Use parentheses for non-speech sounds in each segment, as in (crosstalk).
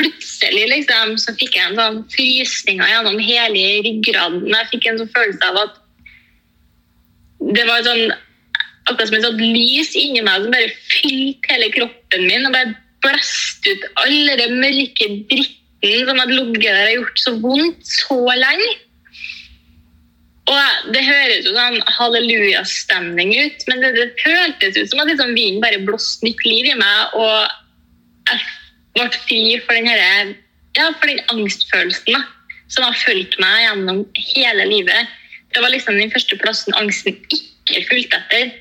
plutselig liksom, så fikk jeg en sånn frysninger gjennom hele ryggraden. Jeg fikk en sånn følelse av at det var sånn akkurat som et sånt lys inni meg som bare fylte hele kroppen min og bare blæste ut alle den mørke dritten som hadde ligget der og gjort så vondt så lenge. Og Det høres jo sånn hallelujastemning ut, men det, det føltes ut som at liksom vinden bare blåste nytt liv i meg. Og ble fri for den, her, ja, for den angstfølelsen da, som har fulgt meg gjennom hele livet. Det var liksom den første plassen angsten ikke fulgte etter.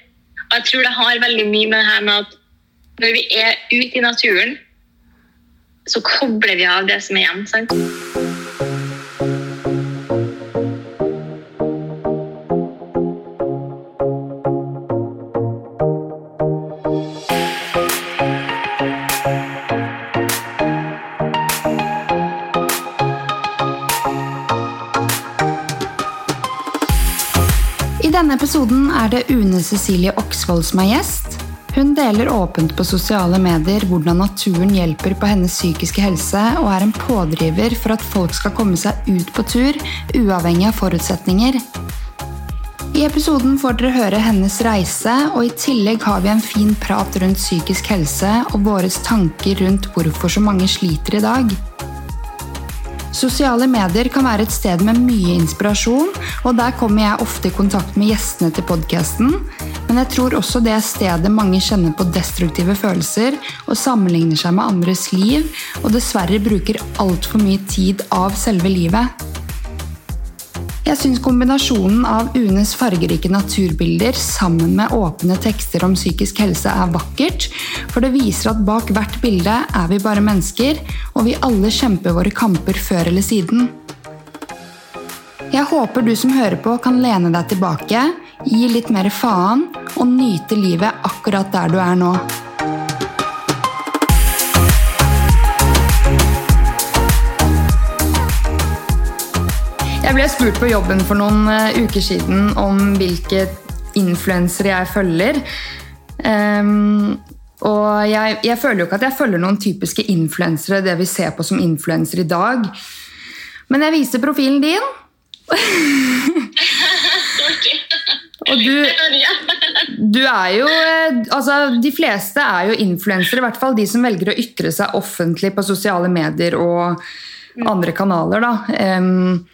Og jeg tror det har veldig mye med det her med at når vi er ute i naturen, så kobler vi av det som er sant? Episoden er det Une Cecilie Oksvold som er gjest. Hun deler åpent på sosiale medier hvordan naturen hjelper på hennes psykiske helse, og er en pådriver for at folk skal komme seg ut på tur, uavhengig av forutsetninger. I episoden får dere høre hennes reise, og i tillegg har vi en fin prat rundt psykisk helse og våre tanker rundt hvorfor så mange sliter i dag. Sosiale medier kan være et sted med mye inspirasjon, og der kommer jeg ofte i kontakt med gjestene til podkasten. Men jeg tror også det er stedet mange kjenner på destruktive følelser og sammenligner seg med andres liv, og dessverre bruker altfor mye tid av selve livet. Jeg syns kombinasjonen av Unes fargerike naturbilder sammen med åpne tekster om psykisk helse er vakkert, for det viser at bak hvert bilde er vi bare mennesker, og vi alle kjemper våre kamper før eller siden. Jeg håper du som hører på, kan lene deg tilbake, gi litt mer faen og nyte livet akkurat der du er nå. Jeg ble spurt på jobben for noen eh, uker siden om hvilke influensere jeg følger. Um, og jeg, jeg føler jo ikke at jeg følger noen typiske influensere, det vi ser på som influensere i dag. Men jeg viser profilen din. Og du, du er jo eh, Altså, de fleste er jo influensere, i hvert fall de som velger å ytre seg offentlig på sosiale medier og andre kanaler, da. Ehm,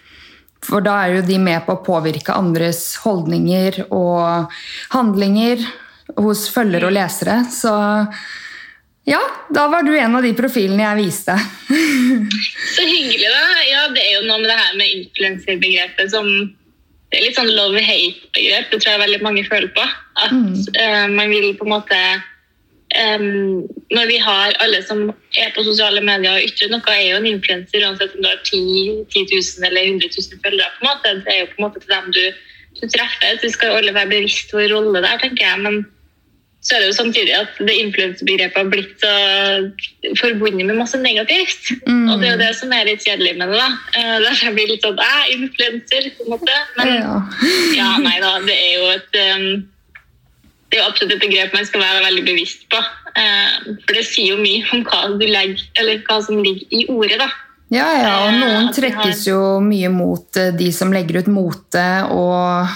for da er jo de med på å påvirke andres holdninger og handlinger hos følgere og lesere. Så ja, da var du en av de profilene jeg viste. (laughs) Så hyggelig, da. Ja, det er jo noe med det her med influenserbegrepet som Det er litt sånn love-hate-begrep. Det tror jeg veldig mange føler på. At eh, man vil på en måte em, Når vi har alle som er på sosiale medier og ytrer noe, er jo en influenser uansett om du har 10, 10 000 eller 100 000 følgere. på en måte. Det er jo på en måte til dem du, du treffer. Så vi skal jo alle være bevisst vår rolle der, tenker jeg. men så er det jo samtidig at det influensebegrepet har blitt så forbundet med masse negativt. Mm. Og det er jo det som er litt kjedelig med det. da. Eh, Derfor jeg blir litt sånn æ, influenser, på en måte. Men Ja. (laughs) ja, nei da, det er jo et um, Det er absolutt et begrep man skal være veldig bevisst på. Eh, For det sier jo mye om hva du legger, eller hva som ligger i ordet, da. Ja, ja, og Eh, noen trekkes jo mye mot eh, de som legger ut mote og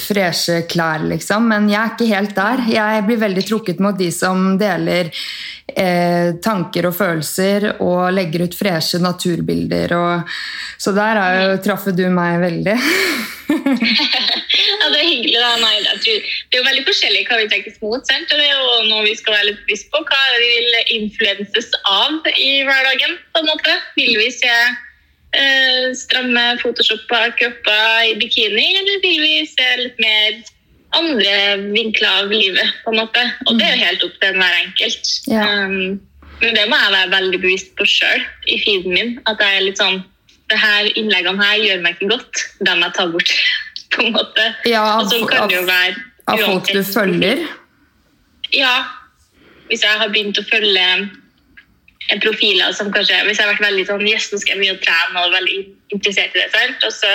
freshe klær, liksom. Men jeg er ikke helt der. Jeg blir veldig trukket mot de som deler eh, tanker og følelser og legger ut freshe naturbilder. Og, så der er jo, traff du meg veldig. (laughs) Det er hyggelig. da. Nei, det, er, det er jo veldig forskjellig hva vi trekkes mot. sant? Og det er jo noe vi skal være litt bevisst på. Hva vi vil influenses av i hverdagen. på en måte. Vil vi se eh, stramme photoshoppa kropper i bikini, eller vil vi se litt mer andre vinkler av livet? på en måte? Og det er jo helt opp til hver enkelt. Ja. Um, men det må jeg være veldig bevisst på sjøl i feeden min. At jeg er litt sånn det her Innleggene her gjør meg ikke godt. De må jeg ta bort. På en måte. Ja, Og så av, kan det jo være av folk du følger. Ja. Hvis jeg har begynt å følge profiler som kanskje Hvis jeg har vært veldig sånn Yes, nå skal jeg mye å trene og veldig interessert i det, sant? og så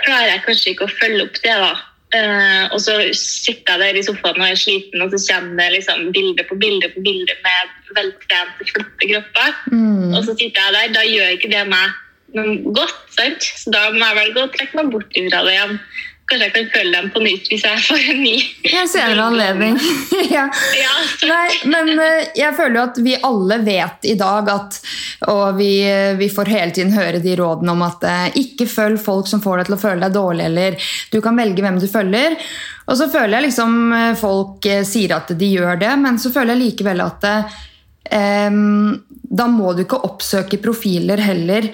klarer jeg kanskje ikke å følge opp det, da. Uh, og så sitter jeg der i sofaen og er sliten, og så kommer det liksom bilde på bilde på bilde med veltrente, flotte kropper. Mm. Og så sitter jeg der. Da gjør ikke det meg noe godt. sant? Så da må jeg velge å trekke meg bort fra det igjen. Kanskje jeg kan følge dem på nytt hvis jeg får en ny. Jeg ser en anledning. (laughs) ja. ja Nei, men uh, jeg føler jo at vi alle vet i dag at Og vi, vi får hele tiden høre de rådene om at uh, ikke følg folk som får deg til å føle deg dårlig, eller du kan velge hvem du følger. Og så føler jeg liksom folk sier at de gjør det, men så føler jeg likevel at um, da må du ikke oppsøke profiler heller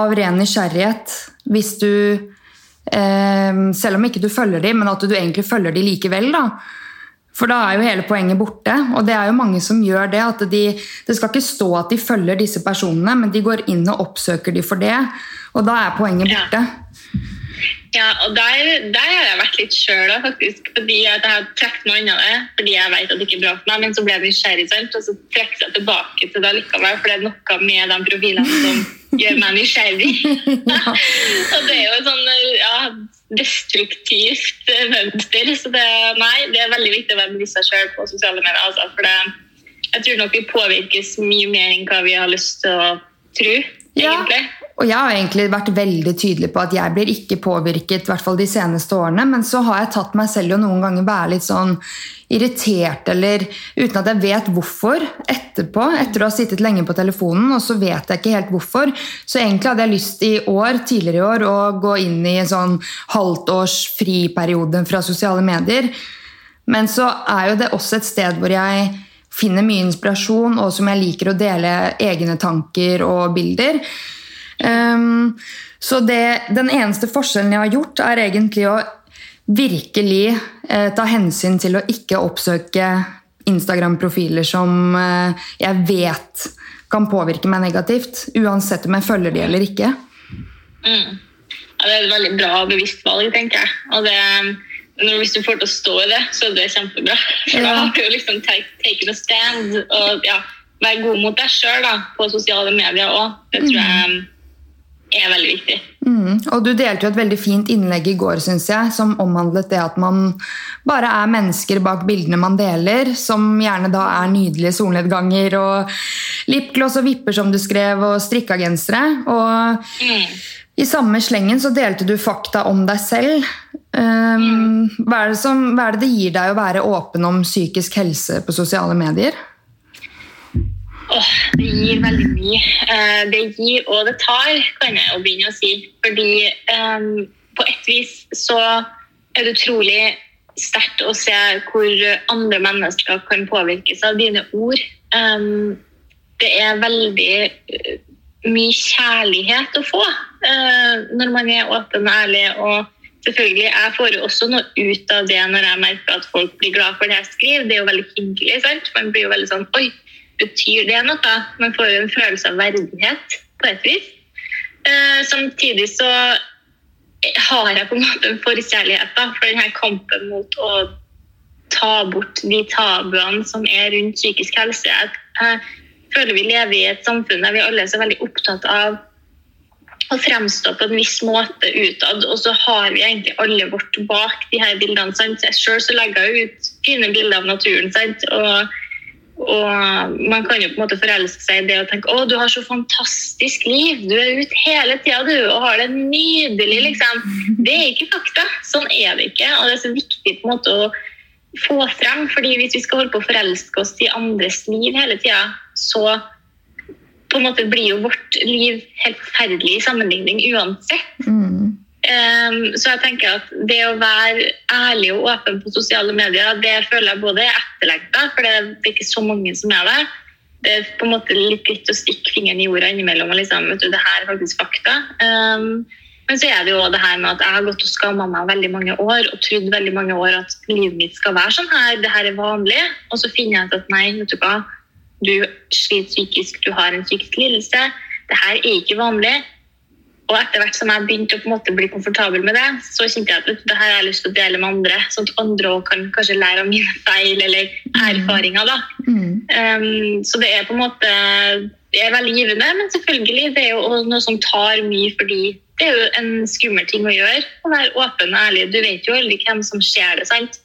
av ren nysgjerrighet hvis du Ehm, selv om ikke du følger dem, men at du egentlig følger dem likevel. da. For da er jo hele poenget borte. Og det er jo mange som gjør det. at de, Det skal ikke stå at de følger disse personene, men de går inn og oppsøker dem for det. Og da er poenget borte. Ja. Ja, og der, der, har jeg vært litt sjøl òg, faktisk. Fordi jeg har trukket meg unna det fordi jeg vet at det ikke er bra for meg. Men så ble jeg nysgjerrig, sant? og så trekker jeg tilbake til det likevel. For det er noe med de profilene som (laughs) gjør meg nysgjerrig. (laughs) og det er jo et sånn ja, destruktivt mønster. Så det, nei, det er veldig viktig å være bevisst seg sjøl på sosiale medier. Altså, for det, jeg tror nok vi påvirkes mye mer enn hva vi har lyst til å tro. Egentlig. Ja. Og jeg har egentlig vært veldig tydelig på at jeg blir ikke påvirket, i hvert fall de seneste årene. Men så har jeg tatt meg selv å noen ganger være litt sånn irritert, eller uten at jeg vet hvorfor, etterpå. Etter å ha sittet lenge på telefonen, og så vet jeg ikke helt hvorfor. Så egentlig hadde jeg lyst i år, tidligere i år å gå inn i en sånn halvt års friperiode fra sosiale medier. Men så er jo det også et sted hvor jeg finner mye inspirasjon, og som jeg liker å dele egne tanker og bilder. Um, så det, den eneste forskjellen jeg har gjort, er egentlig å virkelig eh, ta hensyn til å ikke oppsøke Instagram-profiler som eh, jeg vet kan påvirke meg negativt. Uansett om jeg følger de eller ikke. Mm. Ja, det er et veldig bra bevisst valg, tenker jeg. Og det, når, hvis du får til å stå i det, så er det kjempebra. (laughs) For ja. da har du liksom taken a stand. Og ja, være god mot deg sjøl på sosiale medier òg. Det tror jeg er veldig viktig. Mm. Og du delte jo et veldig fint innlegg i går synes jeg, som omhandlet det at man bare er mennesker bak bildene man deler, som gjerne da er nydelige solnedganger og lipgloss og vipper, som du skrev, og strikka gensere. Og mm. i samme slengen så delte du fakta om deg selv. Um, mm. hva, er som, hva er det det gir deg å være åpen om psykisk helse på sosiale medier? Åh, det gir veldig mye. Eh, det gir og det tar, kan jeg jo begynne å si. Fordi eh, på et vis så er det utrolig sterkt å se hvor andre mennesker kan påvirkes av dine ord. Um, det er veldig uh, mye kjærlighet å få uh, når man er åpen og ærlig. og selvfølgelig, Jeg får jo også noe ut av det når jeg merker at folk blir glad for det jeg skriver. Det er jo veldig hyggelig. sant? Man blir jo veldig sånn Oi, betyr det noe. Man får jo en følelse av verdighet på et vis. Eh, samtidig så har jeg på en måte en forkjærlighet da, for denne kampen mot å ta bort de tabuene som er rundt psykisk helse. Jeg føler vi lever i et samfunn der vi alle er så veldig opptatt av å fremstå på en viss måte utad, og så har vi egentlig alle vårt bak de her bildene. Sant? Selv så legger jeg ut fine bilder av naturen. Sant? og og man kan jo på en måte forelske seg i det og tenke å, du har så fantastisk liv. Du er ute hele tida du, og har det nydelig. liksom. Det er ikke fakta. Sånn er det ikke. Og det er så viktig på en måte å få frem. fordi hvis vi skal holde på å forelske oss i andres liv hele tida, så på en måte blir jo vårt liv helt forferdelig i sammenligning uansett. Mm. Um, så jeg tenker at det å være ærlig og åpen på sosiale medier, det føler jeg både er etterlengta, for det er ikke så mange som er det. Det er på en måte litt greit å stikke fingeren i jorda innimellom og liksom, vet du, det her er faktisk fakta. Um, men så er det jo det her med at jeg har gått og skamma meg veldig mange år og trodd veldig mange år at livet mitt skal være sånn her, det her er vanlig. Og så finner jeg ut at nei, vet du hva, du sliter psykisk, du har en psykisk lidelse. Det her er ikke vanlig. Og etter hvert som jeg begynte å på en måte bli komfortabel med det, så kjente jeg at det her har jeg lyst til å dele med andre, sånn at andre òg kan kanskje lære av mine feil eller erfaringer. da. Mm. Um, så det er på en måte det er veldig givende, men selvfølgelig det er jo noe som tar mye fordi det er jo en skummel ting å gjøre. Å være åpen og ærlig. Du vet jo aldri hvem som ser det. sant?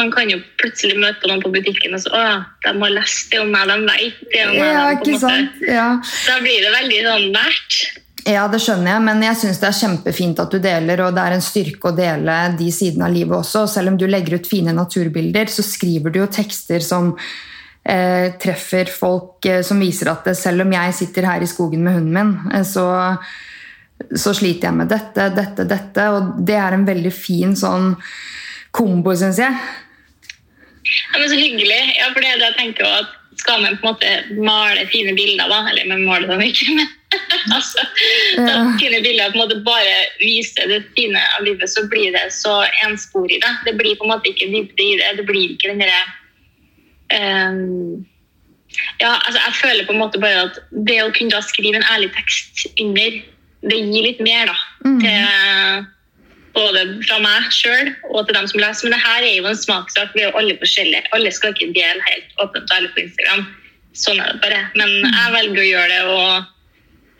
Man kan jo plutselig møte noen på butikken og så å, de har lest det om meg, de vet det om meg. Ja, ikke sant? Ja. Da blir det veldig sånn nært. Ja, det skjønner jeg, men jeg syns det er kjempefint at du deler, og det er en styrke å dele de sidene av livet også. Selv om du legger ut fine naturbilder, så skriver du jo tekster som eh, treffer folk, eh, som viser at selv om jeg sitter her i skogen med hunden min, eh, så, så sliter jeg med dette, dette, dette. Og det er en veldig fin sånn kombo, syns jeg. Ja, men Så hyggelig. Ja, for det er det jeg tenker at Skal man på en måte male fine bilder, da Eller man maler dem ikke, men (laughs) altså, Ja. jeg fine bilder på en måte bare vise det fine av livet, så blir det så ensporig. Da. Det blir på en måte ikke dybde i det. Det blir ikke den derre um, ja, altså jeg føler på en måte bare at det å kunne da skrive en ærlig tekst under, det gir litt mer da, Mm. til både fra meg sjøl og til dem som leser. Men det her er jo en smakssak. Vi er jo alle forskjellige. Alle skal ikke dele helt åpent og ærlig på Instagram. Sånn er det bare. Men jeg velger å gjøre det, og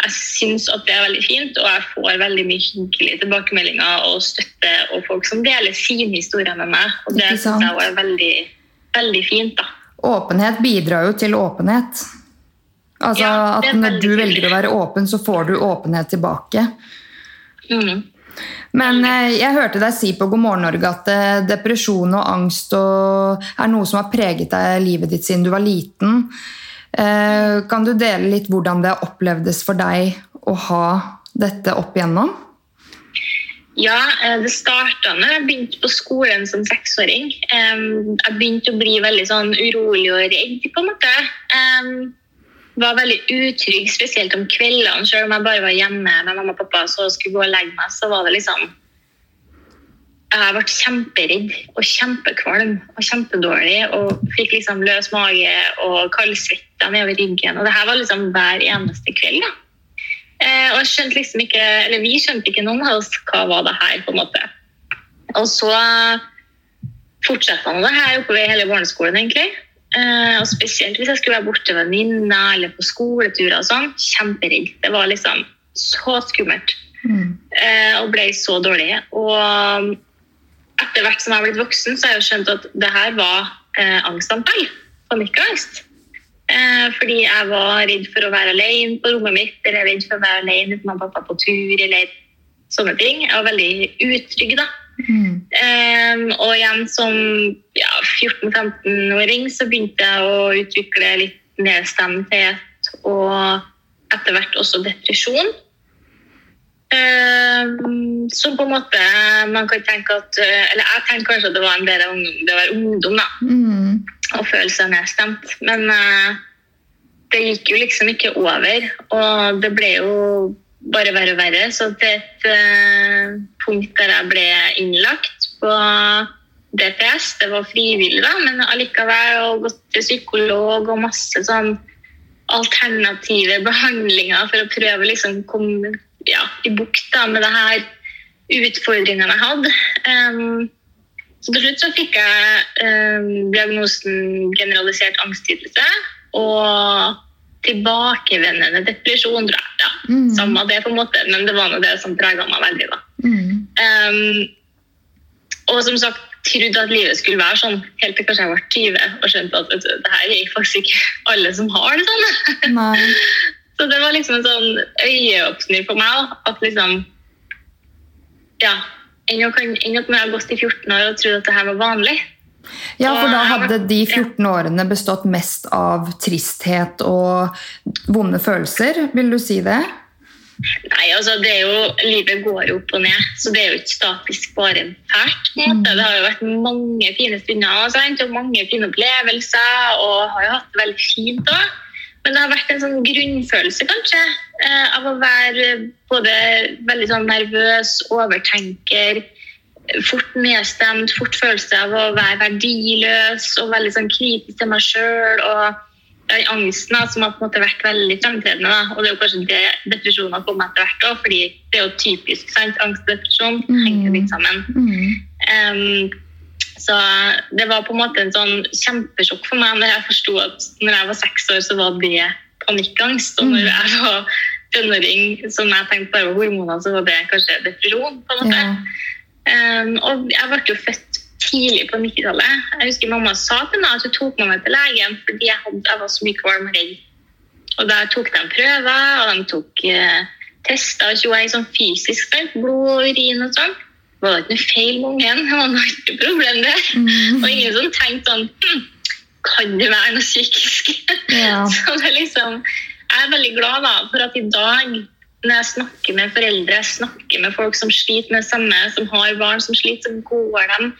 jeg syns at det er veldig fint. Og jeg får veldig mye hyggelige tilbakemeldinger og støtte og folk som deler sine historier med meg. Og det syns jeg er veldig, veldig fint. da. Åpenhet bidrar jo til åpenhet. Altså Ja, at Når du velger å være åpen, så får du åpenhet tilbake. Mm. Men eh, jeg hørte deg si på God morgen Norge at eh, depresjon og angst og er noe som har preget deg livet ditt siden du var liten. Eh, Kan du dele litt hvordan det opplevdes for deg å ha dette opp igjennom? Ja, eh, det starta da jeg begynte på skolen som seksåring. Jeg begynte å bli veldig sånn urolig og redd, på en måte. Jeg Var veldig utrygg, spesielt om kveldene. Selv om jeg bare var hjemme med mamma og pappa så skulle gå og legge meg, så var det liksom Jeg ble kjemperedd og kjempekvalm og kjempedårlig og fikk liksom løs mage og kaldsvetta nedover ryggen. Og det her var liksom hver eneste kveld. da. Eh, og skjønte liksom ikke, eller vi skjønte ikke noen av oss hva var det her. på en måte. Og så fortsatte han det her oppover hele barneskolen. egentlig. Eh, og Spesielt hvis jeg skulle være borte med venninner eller på skoleturer. og sånn. Kjemperedd. Det var liksom så skummelt. Eh, og ble så dårlig. Og etter hvert som jeg har blitt voksen, så har jeg jo skjønt at det her var eh, angstanfall. Panikkangst. Eh, fordi jeg var redd for å være alene på rommet mitt, eller redd for å være alene uten mamma og pappa på tur, eller sånne ting. Jeg var veldig utrygg, da. Eh, og igjen som ja, 14-15-åring så begynte jeg å utvikle litt nedstemthet og etter hvert også depresjon. Som på en måte man kan tenke at eh, Eller jeg tenker kanskje at det var en bedre ungdom, det var ungdom, da Mm. og føle seg nedstemt. Men eh, det gikk jo liksom ikke over, og det ble jo bare verre og verre. Så til et eh, punkt der jeg ble innlagt på DPS, det var frivillig, da, men allikevel, og gått til psykolog og masse sånn alternative behandlinger for å prøve liksom komme ja, i bukt da, med det her utfordringene jeg hadde. Um, så til slutt så fikk jeg um, diagnosen generalisert angstlidelse og tilbakevendende depresjon. tror jeg. Ja, Mm. Samme det, på en måte, men det var nå det som prega meg veldig. da. Mm. Um, og som sagt, trodde at livet skulle være sånn helt til kanskje jeg var 20 og skjønte at vet du, det her er faktisk ikke alle som har det sånn. Nei. (laughs) Så det var liksom en sånn øyeåpner for meg. da, At liksom Ja. Enn at man har gått i 14 år og trodd at det her var vanlig. Ja, for da hadde de 14 årene bestått mest av tristhet og vonde følelser, vil du si det? Nei, altså det er jo, Livet går jo opp og ned, så det er jo ikke statisk bare fælt. Mm. Det har jo vært mange fine stunder og mange fine opplevelser, og har jo hatt det veldig fint òg. Men det har vært en sånn grunnfølelse kanskje, eh, av å være både veldig sånn nervøs, overtenker, fort nedstemt, fort følelse av å være verdiløs og veldig sånn kritisk til meg sjøl. Og den angsten da, som har på en måte vært veldig fremtredende. Da. Og det er jo kanskje det depresjonen har kommet etter hvert òg, fordi det er jo typisk. sant? Angst og depresjon Mm. henger litt sammen. Mm. Em, så det var på en måte en sånn kjempesjokk for meg når jeg forsto at når jeg var seks år, så var det panikkangst. Og når Mm. jeg var tenåring, som jeg tenkte bare var hormoner, så var det kanskje depresjon. på en måte. Ja. Um, og jeg ble jo født tidlig på 90-tallet. Jeg husker mamma sa til meg at hun tok meg med til legen fordi jeg, hadde, jeg var så mye kvalm og redd. Og da tok de prøver, og de tok uh, tester og tjoei sånn fysisk, blod og urin og sånn. Det ikke noe feil med ungen, det var noe ikke problem det. Mm. Og ingen som tenkte sånn hm, Kan det være noe psykisk? Ja. (laughs) Så det er liksom, jeg er veldig glad da, for at i dag, når jeg snakker med foreldre, jeg snakker med folk som sliter med det samme, som har barn som sliter, så går de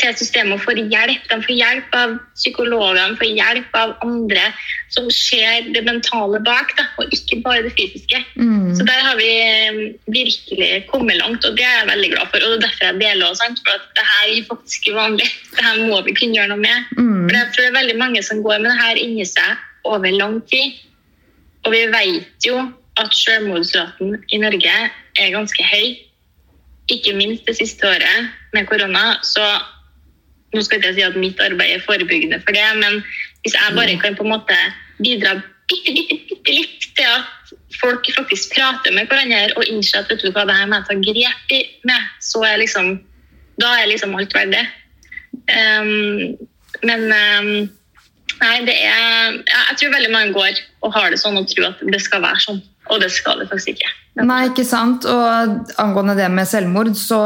til systemet og får hjelp. De får hjelp av psykologer, de får hjelp av andre som ser det mentale bak, da, og ikke bare det fysiske. Mm. Så der har vi eh, virkelig kommet langt, og det er jeg veldig glad for. Og det er derfor jeg deler også, sant? for at det her er faktisk ikke vanlig. (laughs) Det her må vi kunne gjøre noe med. Mm. For jeg tror det er veldig mange som går med det her inni seg over lang tid. Og vi vet jo at selvmordsraten i Norge er ganske høy. Ikke minst det siste året med korona. Så nå skal ikke jeg si at mitt arbeid er forebyggende for det, men hvis jeg bare kan på en måte bidra bitte, bitte, bitte litt til at folk faktisk prater med hverandre og innser at vet du hva, det her må jeg ta grep i med, så er liksom, da er liksom alt verdt det. Um, men um, nei, det er ja, Jeg tror veldig mange går og har det sånn og tror at det skal være sånn. Og det skal det faktisk ikke. Nei, ikke sant. Og angående det med selvmord, så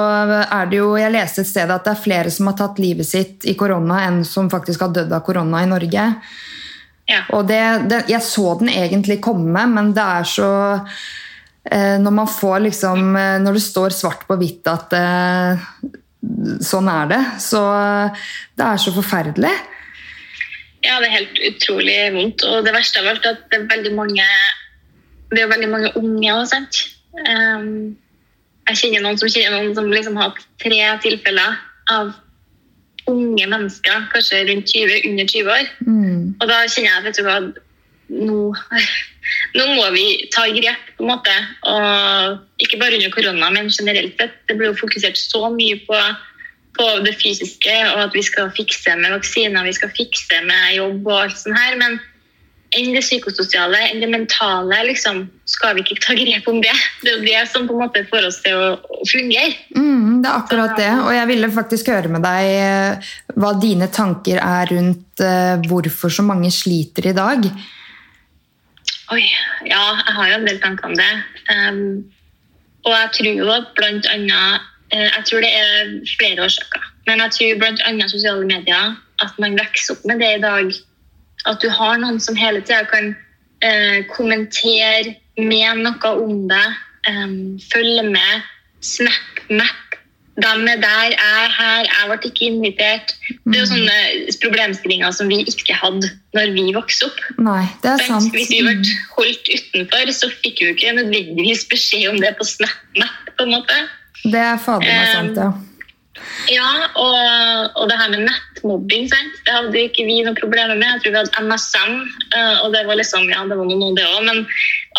er det jo Jeg leste et sted at det er flere som har tatt livet sitt i korona, enn som faktisk har dødd av korona i Norge. Ja. Og det, det, jeg så den egentlig komme, men det er så eh, Når man får liksom eh, Når det står svart på hvitt at eh, sånn er det, så det er så forferdelig. Ja, det er helt utrolig vondt. Og det verste av alt er at det er veldig mange det er veldig mange unge også, sant? Um, jeg kjenner noen som kjenner noen som liksom har hatt tre tilfeller av unge mennesker, kanskje rundt 20, under 20 år. Mm. Og da kjenner jeg vet du hva, nå, (laughs) nå må vi ta grep, på en måte. Og ikke bare under korona, men generelt sett. Det blir jo fokusert så mye på, på det fysiske, og at vi skal fikse med vaksiner, vi skal fikse med jobb og alt sånt her. men enn det psykososiale, enn det mentale, liksom, skal vi ikke ta grep om det. Det er jo det som på en måte får oss til å, å fungere. Mm, det er akkurat det. Og jeg ville faktisk høre med deg eh, hva dine tanker er rundt eh, hvorfor så mange sliter i dag. Oi, ja, jeg har jo en del tanker om det. Um, og jeg tror jo at blant annet eh, Jeg tror det er flere årsaker. Men jeg tror annet sosiale medier at man vokser opp med det i dag. At du har noen som hele tida kan eh, kommentere med noe om deg, eh, følge med, snap, map. De er der, jeg er her, jeg ble ikke invitert. Det er jo sånne problemstillinger som vi ikke hadde når vi vokste opp. Nei, det er sant. Hvis vi ble holdt utenfor, så fikk vi jo ikke nødvendigvis beskjed om det på snap, map, på en måte. Det er fader meg sant, ja. Ja, og, og det her med nettmobbing, sant? det hadde ikke vi noe problemer med. Jeg tror vi hadde MSN, eh, og det var liksom, ja, det var noe det også, men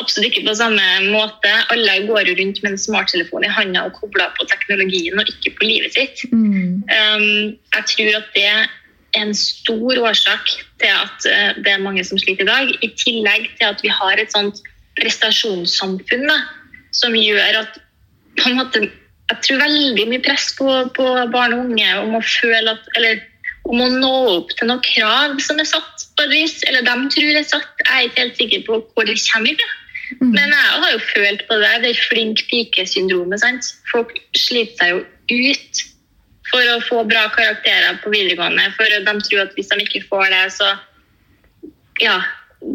absolutt ikke på samme måte. Alle går rundt med en smarttelefon i handa og kobler på teknologien og ikke på livet sitt. Mm. Um, jeg tror at det er en stor årsak til at eh, det er mange som sliter i dag, i tillegg til at vi har et sånt prestasjonssamfunn da, som gjør at på en måte jeg tror veldig mye press på, på barn og unge om å føle at Eller om å nå opp til noen krav som er satt på et vis. Eller de tror er satt. Jeg er ikke helt sikker på hvor det kommer fra. Mm. Men jeg har jo følt på det. Det er flink pike-syndromet. sant? Folk sliter seg jo ut for å få bra karakterer på videregående. For de tror at hvis de ikke får det, så ja,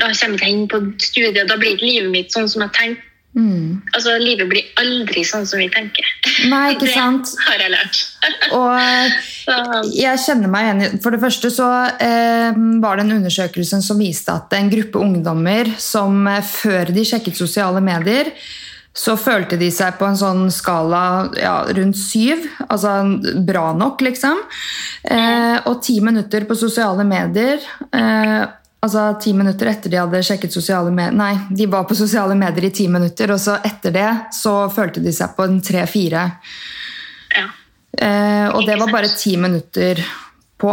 da kommer jeg inn på studiet. Da blir ikke livet mitt sånn som jeg tenkte. Mm. Altså, Livet blir aldri sånn som vi tenker. Nei, ikke (laughs) sant? Det har jeg lært. (laughs) Og jeg kjenner meg igjen For det første så eh, var det en undersøkelse som viste at en gruppe ungdommer som eh, før de sjekket sosiale medier, så følte de seg på en sånn skala ja, rundt syv. Altså bra nok, liksom. Eh, og ti minutter på sosiale medier eh, Altså ti minutter etter de hadde sjekket sosiale medier Nei, de var på sosiale medier i ti minutter, og så etter det så følte de seg på en tre-fire. ja. Eh, og det var bare ti minutter på.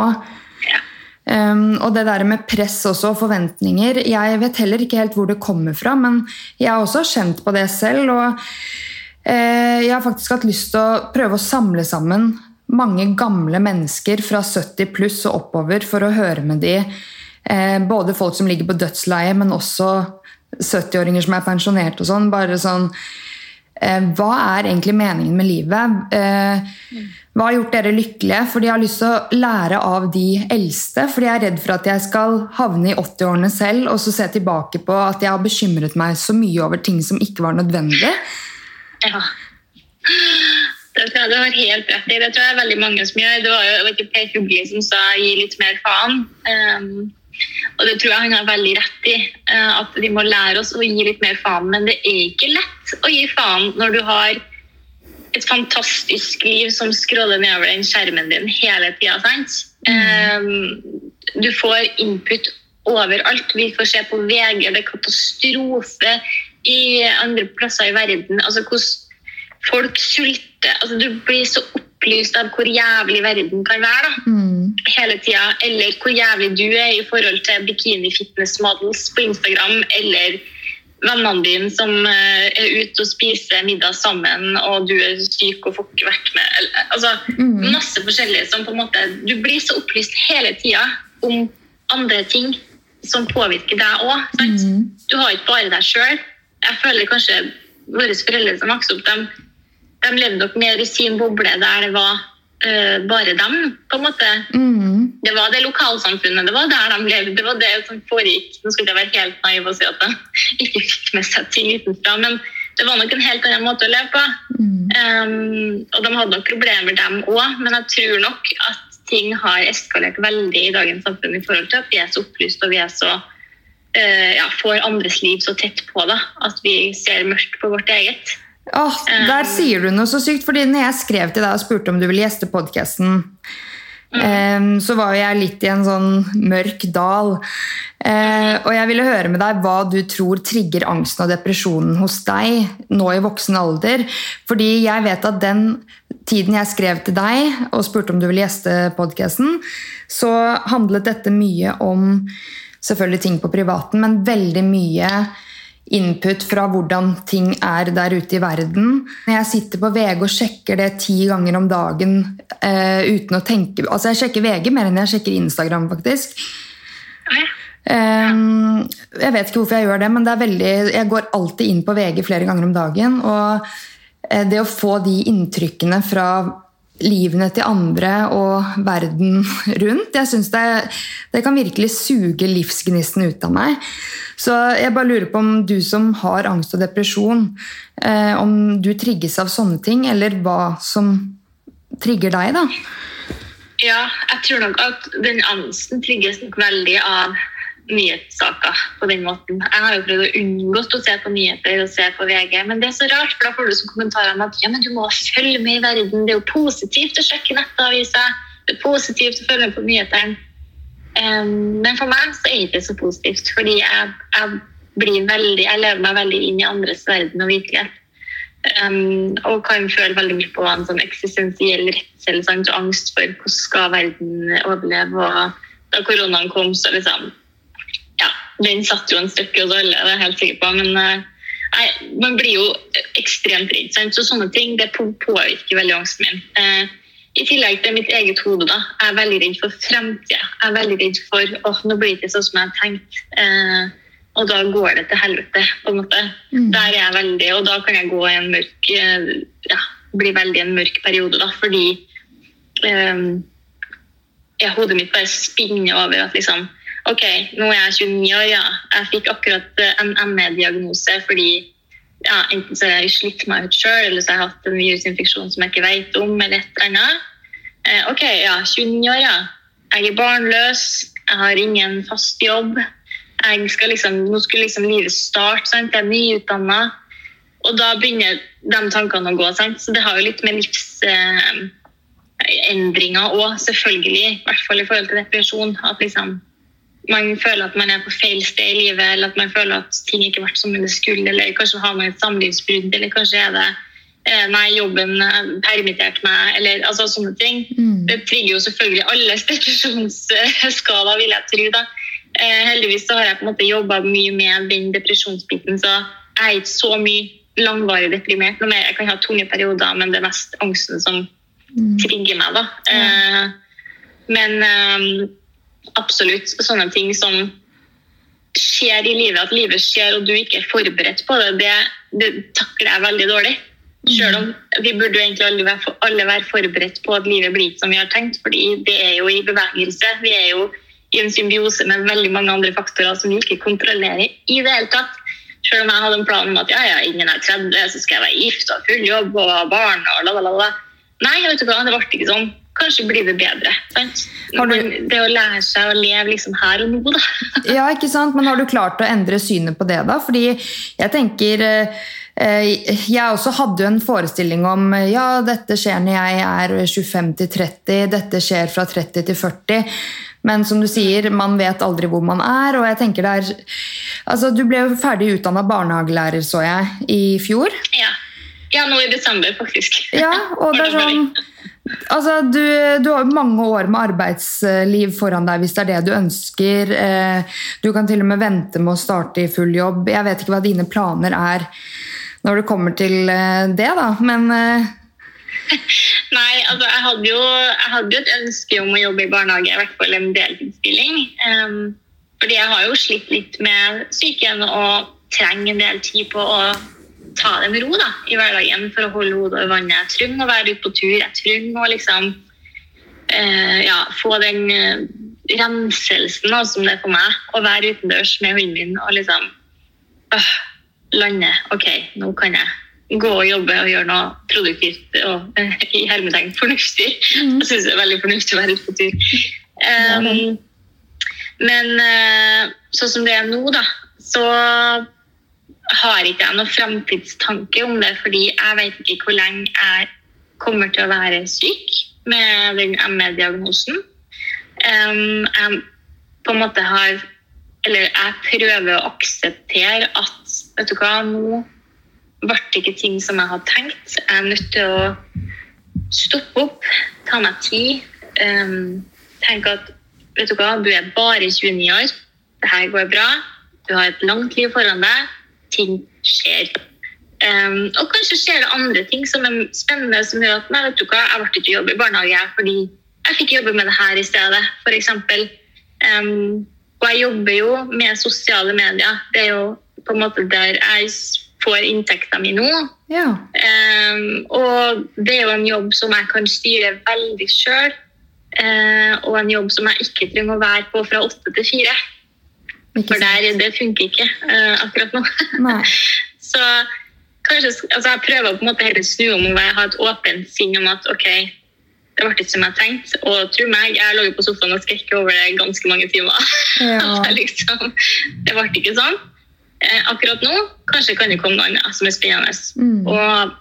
ja. Um, og det der med press også, og forventninger Jeg vet heller ikke helt hvor det kommer fra, men jeg har også kjent på det selv. Og eh, jeg har faktisk hatt lyst til å prøve å samle sammen mange gamle mennesker fra 70 pluss og oppover for å høre med de. Eh, både folk som ligger på dødsleie, men også 70-åringer som er pensjonert og sånn. Bare sånn eh, Hva er egentlig meningen med livet? Eh, hva har gjort dere lykkelige? For de har lyst til å lære av de eldste. For de er redd for at jeg skal havne i 80-årene selv og så se tilbake på at jeg har bekymret meg så mye over ting som ikke var nødvendig. Ja. Det tror jeg du har helt rett i. Det tror jeg er veldig mange som gjør. Det var jo Per Fugli som sa 'gi litt mer faen'. Um, og det tror jeg han har veldig rett i. Uh, at vi må lære oss å gi litt mer faen. Men det er ikke lett å gi faen når du har et fantastisk liv som scroller nedover den skjermen din hele tida. Mm. Um, du får input overalt. Vi får se på VG, det er katastrofe i andre plasser i verden. altså hvordan folk sulter. Altså, du blir så opplyst av hvor jævlig verden kan være da. Mm. hele tida. Eller hvor jævlig du er i forhold til bikini fitness models på Instagram. Eller vennene dine som eh, er ute og spiser middag sammen, og du er syk og får ikke vært med. Altså, mm. Masse forskjellige som på en måte Du blir så opplyst hele tida om andre ting som påvirker deg òg. Mm. Du har ikke bare deg sjøl. Jeg føler kanskje våre foreldre som vokste opp, de de levde nok mer i sin boble der det var uh, bare dem. på en måte. Mm. Det var det lokalsamfunnet, det var der de levde. Det var det som foregikk. Nå skulle jeg være helt naiv og si at de (laughs) ikke fikk med seg ting utenfra, men det var nok en helt annen måte å leve på. Mm. Um, og de hadde nok problemer, dem òg, men jeg tror nok at ting har eskalert veldig i dagens samfunn i forhold til at vi er så opplyst og vi er så uh, ja, får andres liv så tett på da, at vi ser mørkt på vårt eget. Oh, der um, sier du noe så sykt. fordi når jeg skrev til deg og spurte om du ville gjeste podkasten, mm. um, så var jo jeg litt i en sånn mørk dal. Uh, og jeg ville høre med deg hva du tror trigger angsten og depresjonen hos deg nå i voksen alder. Fordi jeg vet at den tiden jeg skrev til deg og spurte om du ville gjeste podkasten, så handlet dette mye om selvfølgelig ting på privaten, men veldig mye input fra hvordan ting er der ute i verden. Jeg sitter på VG og sjekker det ti ganger om dagen uh, uten å tenke Altså, jeg sjekker VG mer enn jeg sjekker Instagram, faktisk. Um, jeg vet ikke hvorfor jeg gjør det, men det veldig, jeg går alltid inn på VG flere ganger om dagen. Og uh, det å få de inntrykkene fra livene til andre og verden (laughs) rundt. Jeg synes det, det, kan virkelig suge livsgnisten ut av meg. Så jeg bare lurer på om du som har angst og depresjon, eh, om du trigges av sånne ting, eller hva som trigger deg, da? Ja, jeg tror nok at den angsten trigges nok veldig av nyhetssaker på den måten. Jeg har jo prøvd å unngå å se på nyheter og se på VG, men det er så rart, for da får du som kommentarer om at ja, men du må følge med i verden. Det er jo positivt å sjekke nettaviser. Det er positivt å følge med på nyhetene. Um, men for meg så er det ikke så positivt, fordi jeg, jeg, veldig, jeg lever meg veldig inn i andres verden og virkelighet. Um, og kan føle veldig mye på en sånn eksistensiell redsel og angst for hvordan skal verden overleve. Og da koronaen kom, så liksom den satt jo en stykke hos alle, det er jeg helt sikker på. Men eh, nei, man blir jo ekstremt redd. Sant? Så sånne ting det påvirker veldig angsten min. Eh, I tillegg til mitt eget hode. da, Jeg er veldig redd for fremtida. Jeg er veldig redd for åh, nå blir det ikke sånn som jeg har tenkt. Eh, og da går det til helvete, på en måte. Mm. Der er jeg veldig, Og da kan jeg gå i en mørk eh, ja, bli veldig en mørk periode, da, fordi eh, ja, hodet mitt bare spinner over at liksom OK, nå er jeg 29 år, ja. Jeg fikk akkurat eh, en ME-diagnose fordi ja, enten så har jeg slitt meg ut sjøl, eller så har jeg hatt en virusinfeksjon som jeg ikke vet om, eller et eller annet. Eh, OK, ja, 29 år, ja. Jeg er barnløs, jeg har ingen fast jobb. Jeg skal liksom, nå skulle liksom livet starte, sant? jeg er nyutdanna. Og da begynner de tankene å gå. Sant? Så det har jo litt med livsendringer eh, òg, selvfølgelig. I hvert fall i forhold til depresjon. At liksom man føler at man er på feil sted i livet, eller at man føler at ting ikke har vært som det skulle, eller kanskje har man et samlivsbrudd, eller kanskje er det eh, Nei, jobben permitterte meg, eller altså sånne ting. Mm. Det trigger jo selvfølgelig alle (laughs) depresjonsskader, vil jeg tro. da. Eh, heldigvis så har jeg på en måte jobba mye med den depresjonsbiten, så jeg er ikke så mye langvarig deprimert. Noe mer. Jeg kan ha tunge perioder, men det er mest angsten som trigger meg, da. Eh, men eh, absolutt sånne ting som skjer i livet, at livet skjer og du ikke er forberedt på det, det, det takler jeg veldig dårlig. Selv om vi burde jo egentlig alle være, alle være forberedt på at livet blir som vi har tenkt, fordi det er jo i bevegelse. Vi er jo i en symbiose med veldig mange andre faktorer som vi ikke kontrollerer i det hele tatt. Selv om jeg hadde en plan om at ja, ja, innen er 30, så skal jeg være gift og full jobb og ha barn og la, la, la. Nei, vet du hva, det ble ikke sånn. Kanskje blir det bedre. Sant? Du... Det å lære seg å leve liksom her og nå, da. (laughs) ja, ikke sant. Men har du klart å endre synet på det, da? Fordi jeg tenker eh, jeg også hadde jo en forestilling om ja, dette skjer når jeg er 25 til 30, dette skjer fra 30 til 40. Men som du sier, man vet aldri hvor man er. og jeg tenker det er, altså Du ble jo ferdig utdanna barnehagelærer, så jeg, i fjor. Ja. Ja, nå i desember, faktisk. Ja, og (laughs) det er sånn... Altså, du, du, har mange år med arbeidsliv foran deg hvis det er det du ønsker. Eh, du kan til og med vente med å starte i full jobb. Jeg vet ikke hva dine planer er når det kommer til eh, det, da, men (laughs) Nei, altså jeg hadde, jo, jeg hadde, jo, et ønske om å jobbe i barnehage, i hvert fall en deltidsstilling. Um, fordi jeg har jo slitt litt med psyken og trenger en del tid på å ta det med ro da, i hverdagen for å holde hodet over vannet. Jeg trenger å være ute på tur. Jeg trenger å liksom eh, ja, få den uh, renselsen da, som det er for meg. Å være utendørs med hunden min og liksom øh, lande. Ok, nå kan jeg gå og jobbe og gjøre noe produktivt og i hermetegn fornuftig. Mm. Jeg syns det er veldig fornuftig å være ute på tur. Um, men uh, sånn som det er nå, da, så har ikke jeg noen framtidstanke om det, fordi jeg vet ikke hvor lenge jeg kommer til å være syk med den ME-diagnosen. Jeg på en måte har Eller jeg prøver å akseptere at vet du hva, nå ble det ikke ting som jeg hadde tenkt. Jeg er nødt til å stoppe opp, ta meg tid. Um, tenke at vet du hva, du er bare 29 år, det her går bra. Du har et langt liv foran deg. Ting skjer. Um, og kanskje skjer det andre ting som er spennende, som gjør at nei, vet du hva, jeg ble ikke jobbe i barnehage fordi jeg fikk jobbe med det her i stedet, f.eks. Um, og jeg jobber jo med sosiale medier. Det er jo på en måte der jeg får inntekta mi nå. Ja. Um, og det er jo en jobb som jeg kan styre veldig sjøl. Uh, eh, og en jobb som jeg ikke trenger å være på fra åtte til fire. For der, det funker ikke uh, akkurat nå. (laughs) Så kanskje, altså jeg prøver på en måte heller snu om å ha et åpent sinn om at ok, det ble ikke som jeg tenkte. Og tro meg, jeg lå på sofaen og skrekket over det ganske mange timer. Ja. (laughs) liksom, det ble ikke sånn. Eh, akkurat nå kanskje kan det komme noe annet som er spennende. Mm. Og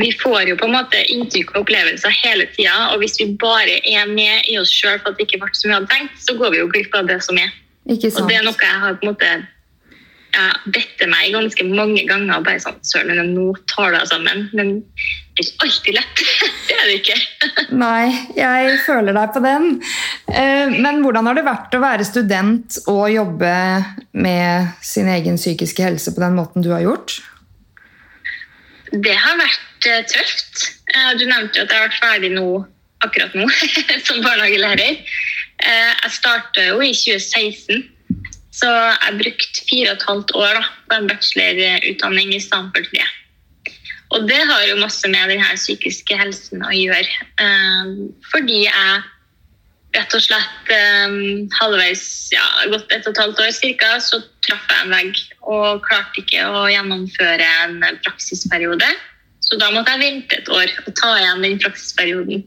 vi får jo på en måte inntrykk og opplevelser hele tida. Og hvis vi bare er med i oss sjøl for at det ikke ble som vi hadde tenkt, så går vi jo glipp av det som er. Og det er noe jeg har på en måte ja, dette meg ganske mange ganger. og bare sånn, Søren, nå tar det sammen. Men det er ikke alltid lett. (laughs) det er det ikke. Nei, jeg føler deg på den. Eh, men hvordan har det vært å være student og jobbe med sin egen psykiske helse på den måten du har gjort? Det har vært eh, tøft. Eh, du nevnte jo at jeg har vært ferdig nå, akkurat nå (laughs) som barnehagelærer. Jeg starta jo i 2016. Så jeg brukte fire og et halvt år da, på en bachelorutdanning i stedet for tre. Og det har jo masse med denne psykiske helsen å gjøre. Um, fordi jeg rett og slett um, halvveis, ja, gått et og et halvt år cirka, så traff jeg en vegg og klarte ikke å gjennomføre en praksisperiode. Så da måtte jeg vente et år og ta igjen den praksisperioden.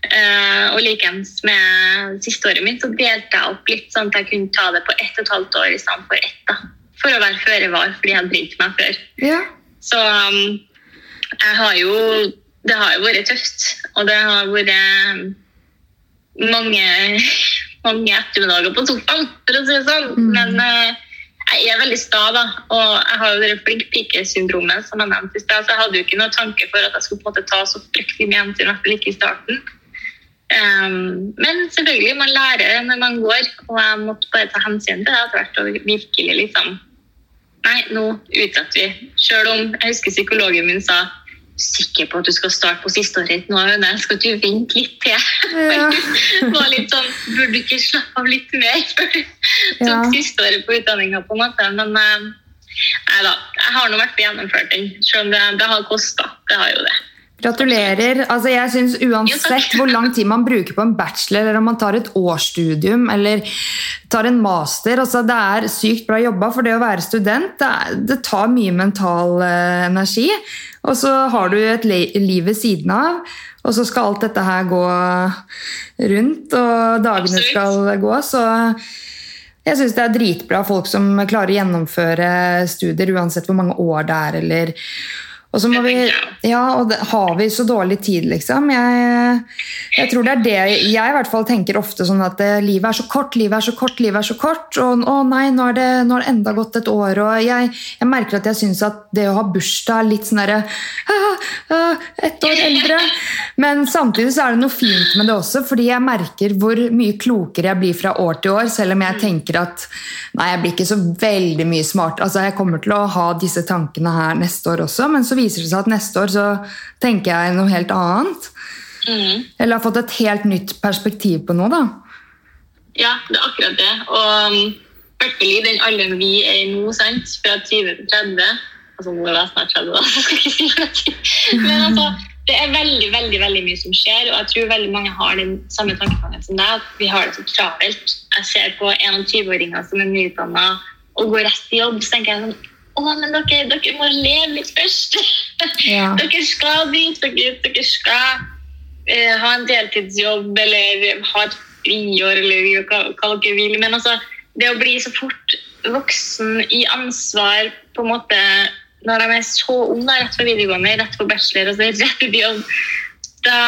Uh, og likeens med siste året mitt så delte jeg opp litt, sånn at jeg kunne ta det på ett og et halvt år i stedet for ett. da. For å være føre var, fordi jeg hadde brydd meg før. Ja. Så um, jeg har jo Det har jo vært tøft. Og det har vært um, mange, (laughs) mange ettermiddager på sofaen, for å si det sånn. Mm. Men uh, jeg er veldig sta, da. Og jeg har jo det flink pike-syndromet, som jeg nevnte i stad. Så jeg hadde jo ikke noe tanke for at jeg skulle på en måte ta så fryktelig mye hensyn, i hvert fall ikke i starten. Um, men selvfølgelig, man lærer når man går, og jeg måtte bare ta hensyn til det etter hvert. Og virkelig liksom Nei, nå utsetter vi. Selv om jeg husker psykologen min sa sikker på at du skal starte på siste året nå, Aune. Skal du vente litt til? Ja. (laughs) var litt sånn, Burde du ikke slappe av litt mer (laughs) før du tok ja. siste året på utdanninga? på en måte, Men eh, nei da, jeg har nå vært gjennomført den, selv om det, det har kosta. Det har jo det. Gratulerer. Altså, jeg synes Uansett hvor lang tid man bruker på en bachelor, eller om man tar et årsstudium eller tar en master altså, Det er sykt bra jobba, for det å være student det, er, det tar mye mental uh, energi. Og så har du et liv ved siden av, og så skal alt dette her gå rundt, og dagene skal gå. Så jeg syns det er dritbra folk som klarer å gjennomføre studier uansett hvor mange år det er, eller og så må vi, ja, og har vi så dårlig tid, liksom? Jeg, jeg, tror det er det jeg i hvert fall tenker ofte sånn at eh, livet er så kort, livet er så kort, livet er så kort. Og å nei, nå har det, nå det enda gått et år. Og jeg, jeg merker at jeg syns at det å ha bursdag er litt sånn derre Ett år eldre. Men samtidig så er det noe fint med det også, fordi jeg merker hvor mye klokere jeg blir fra år til år, selv om jeg tenker at nei, jeg blir ikke så veldig mye smart. Altså, jeg kommer til å ha disse tankene her neste år også, men så viser det seg at neste år så tenker jeg noe helt annet. Mm. Eller har fått et helt nytt perspektiv på noe, da. Ja, det er akkurat det. Og um, i hvert fall i den alderen vi er i nå, sant? fra 20 til 30 altså Nå er jeg snart 30, da. (laughs) Jeg skal ikke si det. Men altså, det er veldig veldig, veldig mye som skjer, og jeg tror veldig mange har den samme tankegangen som deg. at Vi har det så travelt. Jeg ser på 21-åringer som er nyutdanna og går rett i jobb, så tenker jeg sånn å, men dere, dere må leve litt først. Ja. (laughs) dere skal dit, dere, dere skal eh, ha en deltidsjobb eller ha et friår eller hva, hva, dere vil. Men altså, det å bli så fort voksen i ansvar på en måte når de er så unge, rett fra videregående, rett på bachelor og så rett ut i jobb, da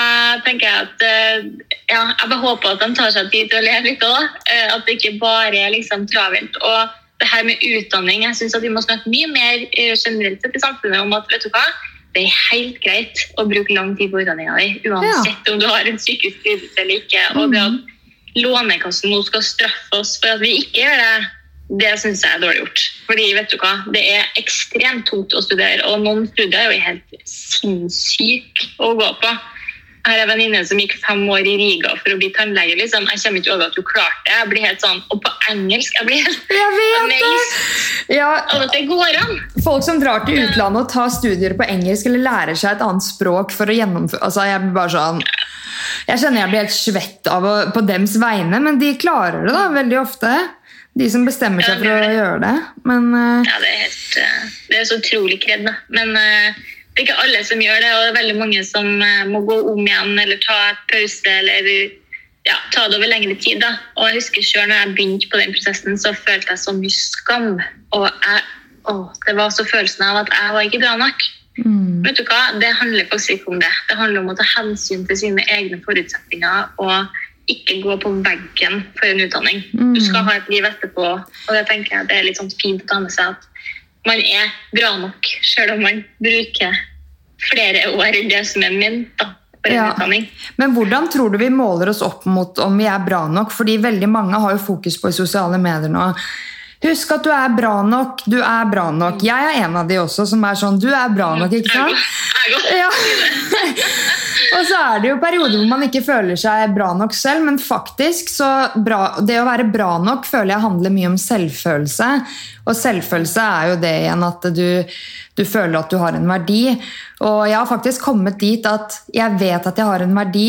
tenker jeg at eh, ja, jeg bare håper at de tar seg tid til å leve litt òg. Eh, at det ikke bare er liksom travelt. og det her med utdanning. Jeg synes at Vi må snakke mye mer eh, generelt i samfunnet om at vet du hva, det er helt greit å bruke lang tid på utdanninga di, uansett ja. om du har en psykisk eller ikke. Og det at Lånekassen nå skal straffe oss for at vi ikke gjør det, det syns jeg er dårlig gjort. Fordi vet du hva, Det er ekstremt tungt å studere, og noen studier er jo helt sinnssyke å gå på. Jeg har en venninne som gikk fem år i Riga for å bli tannlege. Liksom. Jeg kommer ikke over at hun klarte det. Jeg blir helt sånn, Og på engelsk jeg blir helt jeg vet det. Ja, at det går an. Folk som drar til utlandet og tar studier på engelsk eller lærer seg et annet språk for å gjennomføre altså, Jeg blir bare sånn jeg kjenner jeg blir helt svett av å, på dems vegne, men de klarer det da, veldig ofte. De som bestemmer seg for å gjøre det. Men, uh... Ja, det er, helt, uh, det er så utrolig kred. Men uh, det er ikke alle som gjør det, og det er veldig mange som eh, må gå om igjen eller ta pause eller ja, ta det over lengre tid. Da. Og jeg husker selv når jeg begynte på den prosessen, så følte jeg så mye skam. Og jeg, å, det var så følelsen av at jeg var ikke bra nok. Mm. Vet du hva? Det handler faktisk ikke om det. Det handler om å ta hensyn til sine egne forutsetninger og ikke gå på veggen for en utdanning. Mm. Du skal ha et liv etterpå, og det tenker jeg det er litt sånn fint å ta med seg at man er bra nok, selv om man bruker flere år enn det som er ment. Ja. Men hvordan tror du vi måler oss opp mot om vi er bra nok? Fordi veldig mange har jo fokus på i sosiale medier nå. Husk at du er bra nok, du er bra nok. Jeg er en av de også som er sånn Du er bra nok, ikke sant? Ja. (laughs) Og så er det jo perioder hvor man ikke føler seg bra nok selv, men faktisk så bra, Det å være bra nok føler jeg handler mye om selvfølelse. Og selvfølelse er jo det igjen at du, du føler at du har en verdi. Og jeg har faktisk kommet dit at jeg vet at jeg har en verdi,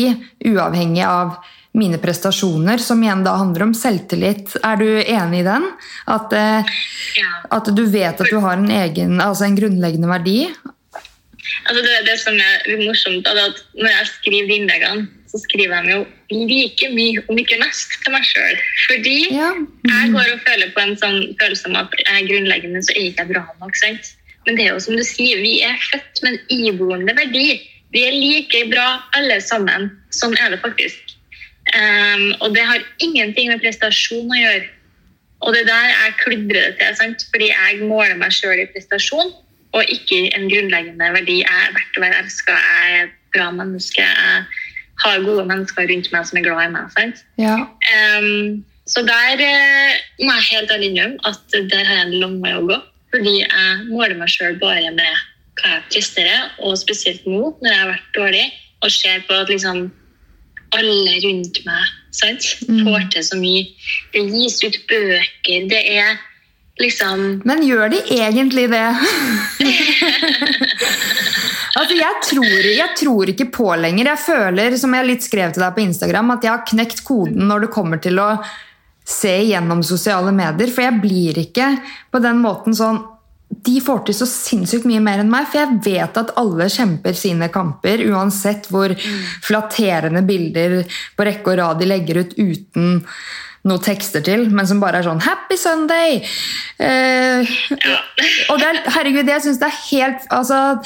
uavhengig av mine prestasjoner, som igjen da handler om selvtillit. Er du enig i den? At, eh, at du vet at du har en, egen, altså en grunnleggende verdi? Altså det, det som er litt morsomt, er at når jeg skriver de innleggene, så skriver jeg jo like mye, om ikke mest, til meg sjøl. Fordi ja. mm. jeg går og føler på en sånn følelse om at jeg er grunnleggende så er ikke bra nok. sant? Men det er jo som du sier, vi er født med en iboende verdi. Vi er like bra alle sammen. Sånn er det faktisk. Um, og det har ingenting med prestasjon å gjøre. Og det der jeg kludrer det til, sant? fordi jeg måler meg sjøl i prestasjon og ikke en grunnleggende verdi. Jeg er verdt å være elska, jeg er et bra menneske. Jeg har gode mennesker rundt meg som er glad i meg. Ja. Um, så der uh, må jeg helt ærlig innrømme at der har jeg en lang vei å gå. Fordi jeg måler meg sjøl bare med hva jeg presterer, og spesielt nå, når jeg har vært dårlig, og ser på at liksom alle rundt meg sant? får til så mye. Det gis ut bøker, det er liksom Men gjør de egentlig det? (laughs) altså, jeg tror, jeg tror ikke på lenger. Jeg føler, som jeg litt skrev til deg på Instagram, at jeg har knekt koden når det kommer til å se gjennom sosiale medier. For jeg blir ikke på den måten sånn de får til så sinnssykt mye mer enn meg, for jeg vet at alle kjemper sine kamper, uansett hvor flatterende bilder på rekke og rad de legger ut uten noe tekster til, men som bare er sånn 'Happy Sunday!' Eh, og det er, herregud, jeg syns det er helt altså,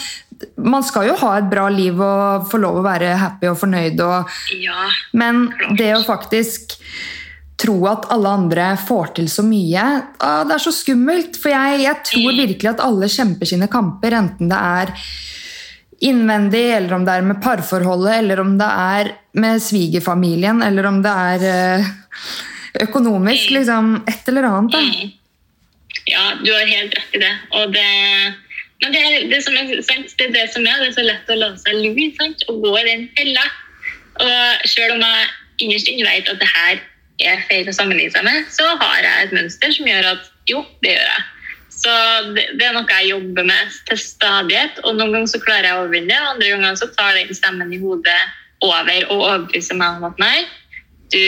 Man skal jo ha et bra liv og få lov å være happy og fornøyd, og, Ja. men det å faktisk tro at alle andre får til så mye, ah, det er så skummelt. For jeg, jeg tror virkelig at alle kjemper sine kamper, enten det er innvendig, eller om det er med parforholdet, eller om det er med svigerfamilien, eller om det er eh, økonomisk. Liksom et eller annet. Da. Mm. Ja, du har helt rett i det. Og det men det er det som er. Det er det som er, det er så lett å la seg lure sant? og gå i den fella. Og selv om jeg innerst inne vet at det her er feil å sammenligne seg med, så har jeg et mønster som gjør at jo, det gjør jeg. Så det, det er noe jeg jobber med til stadighet, og noen ganger så klarer jeg å overvinne det, og andre ganger så tar den stemmen i hodet over og overbeviser meg om at nei, du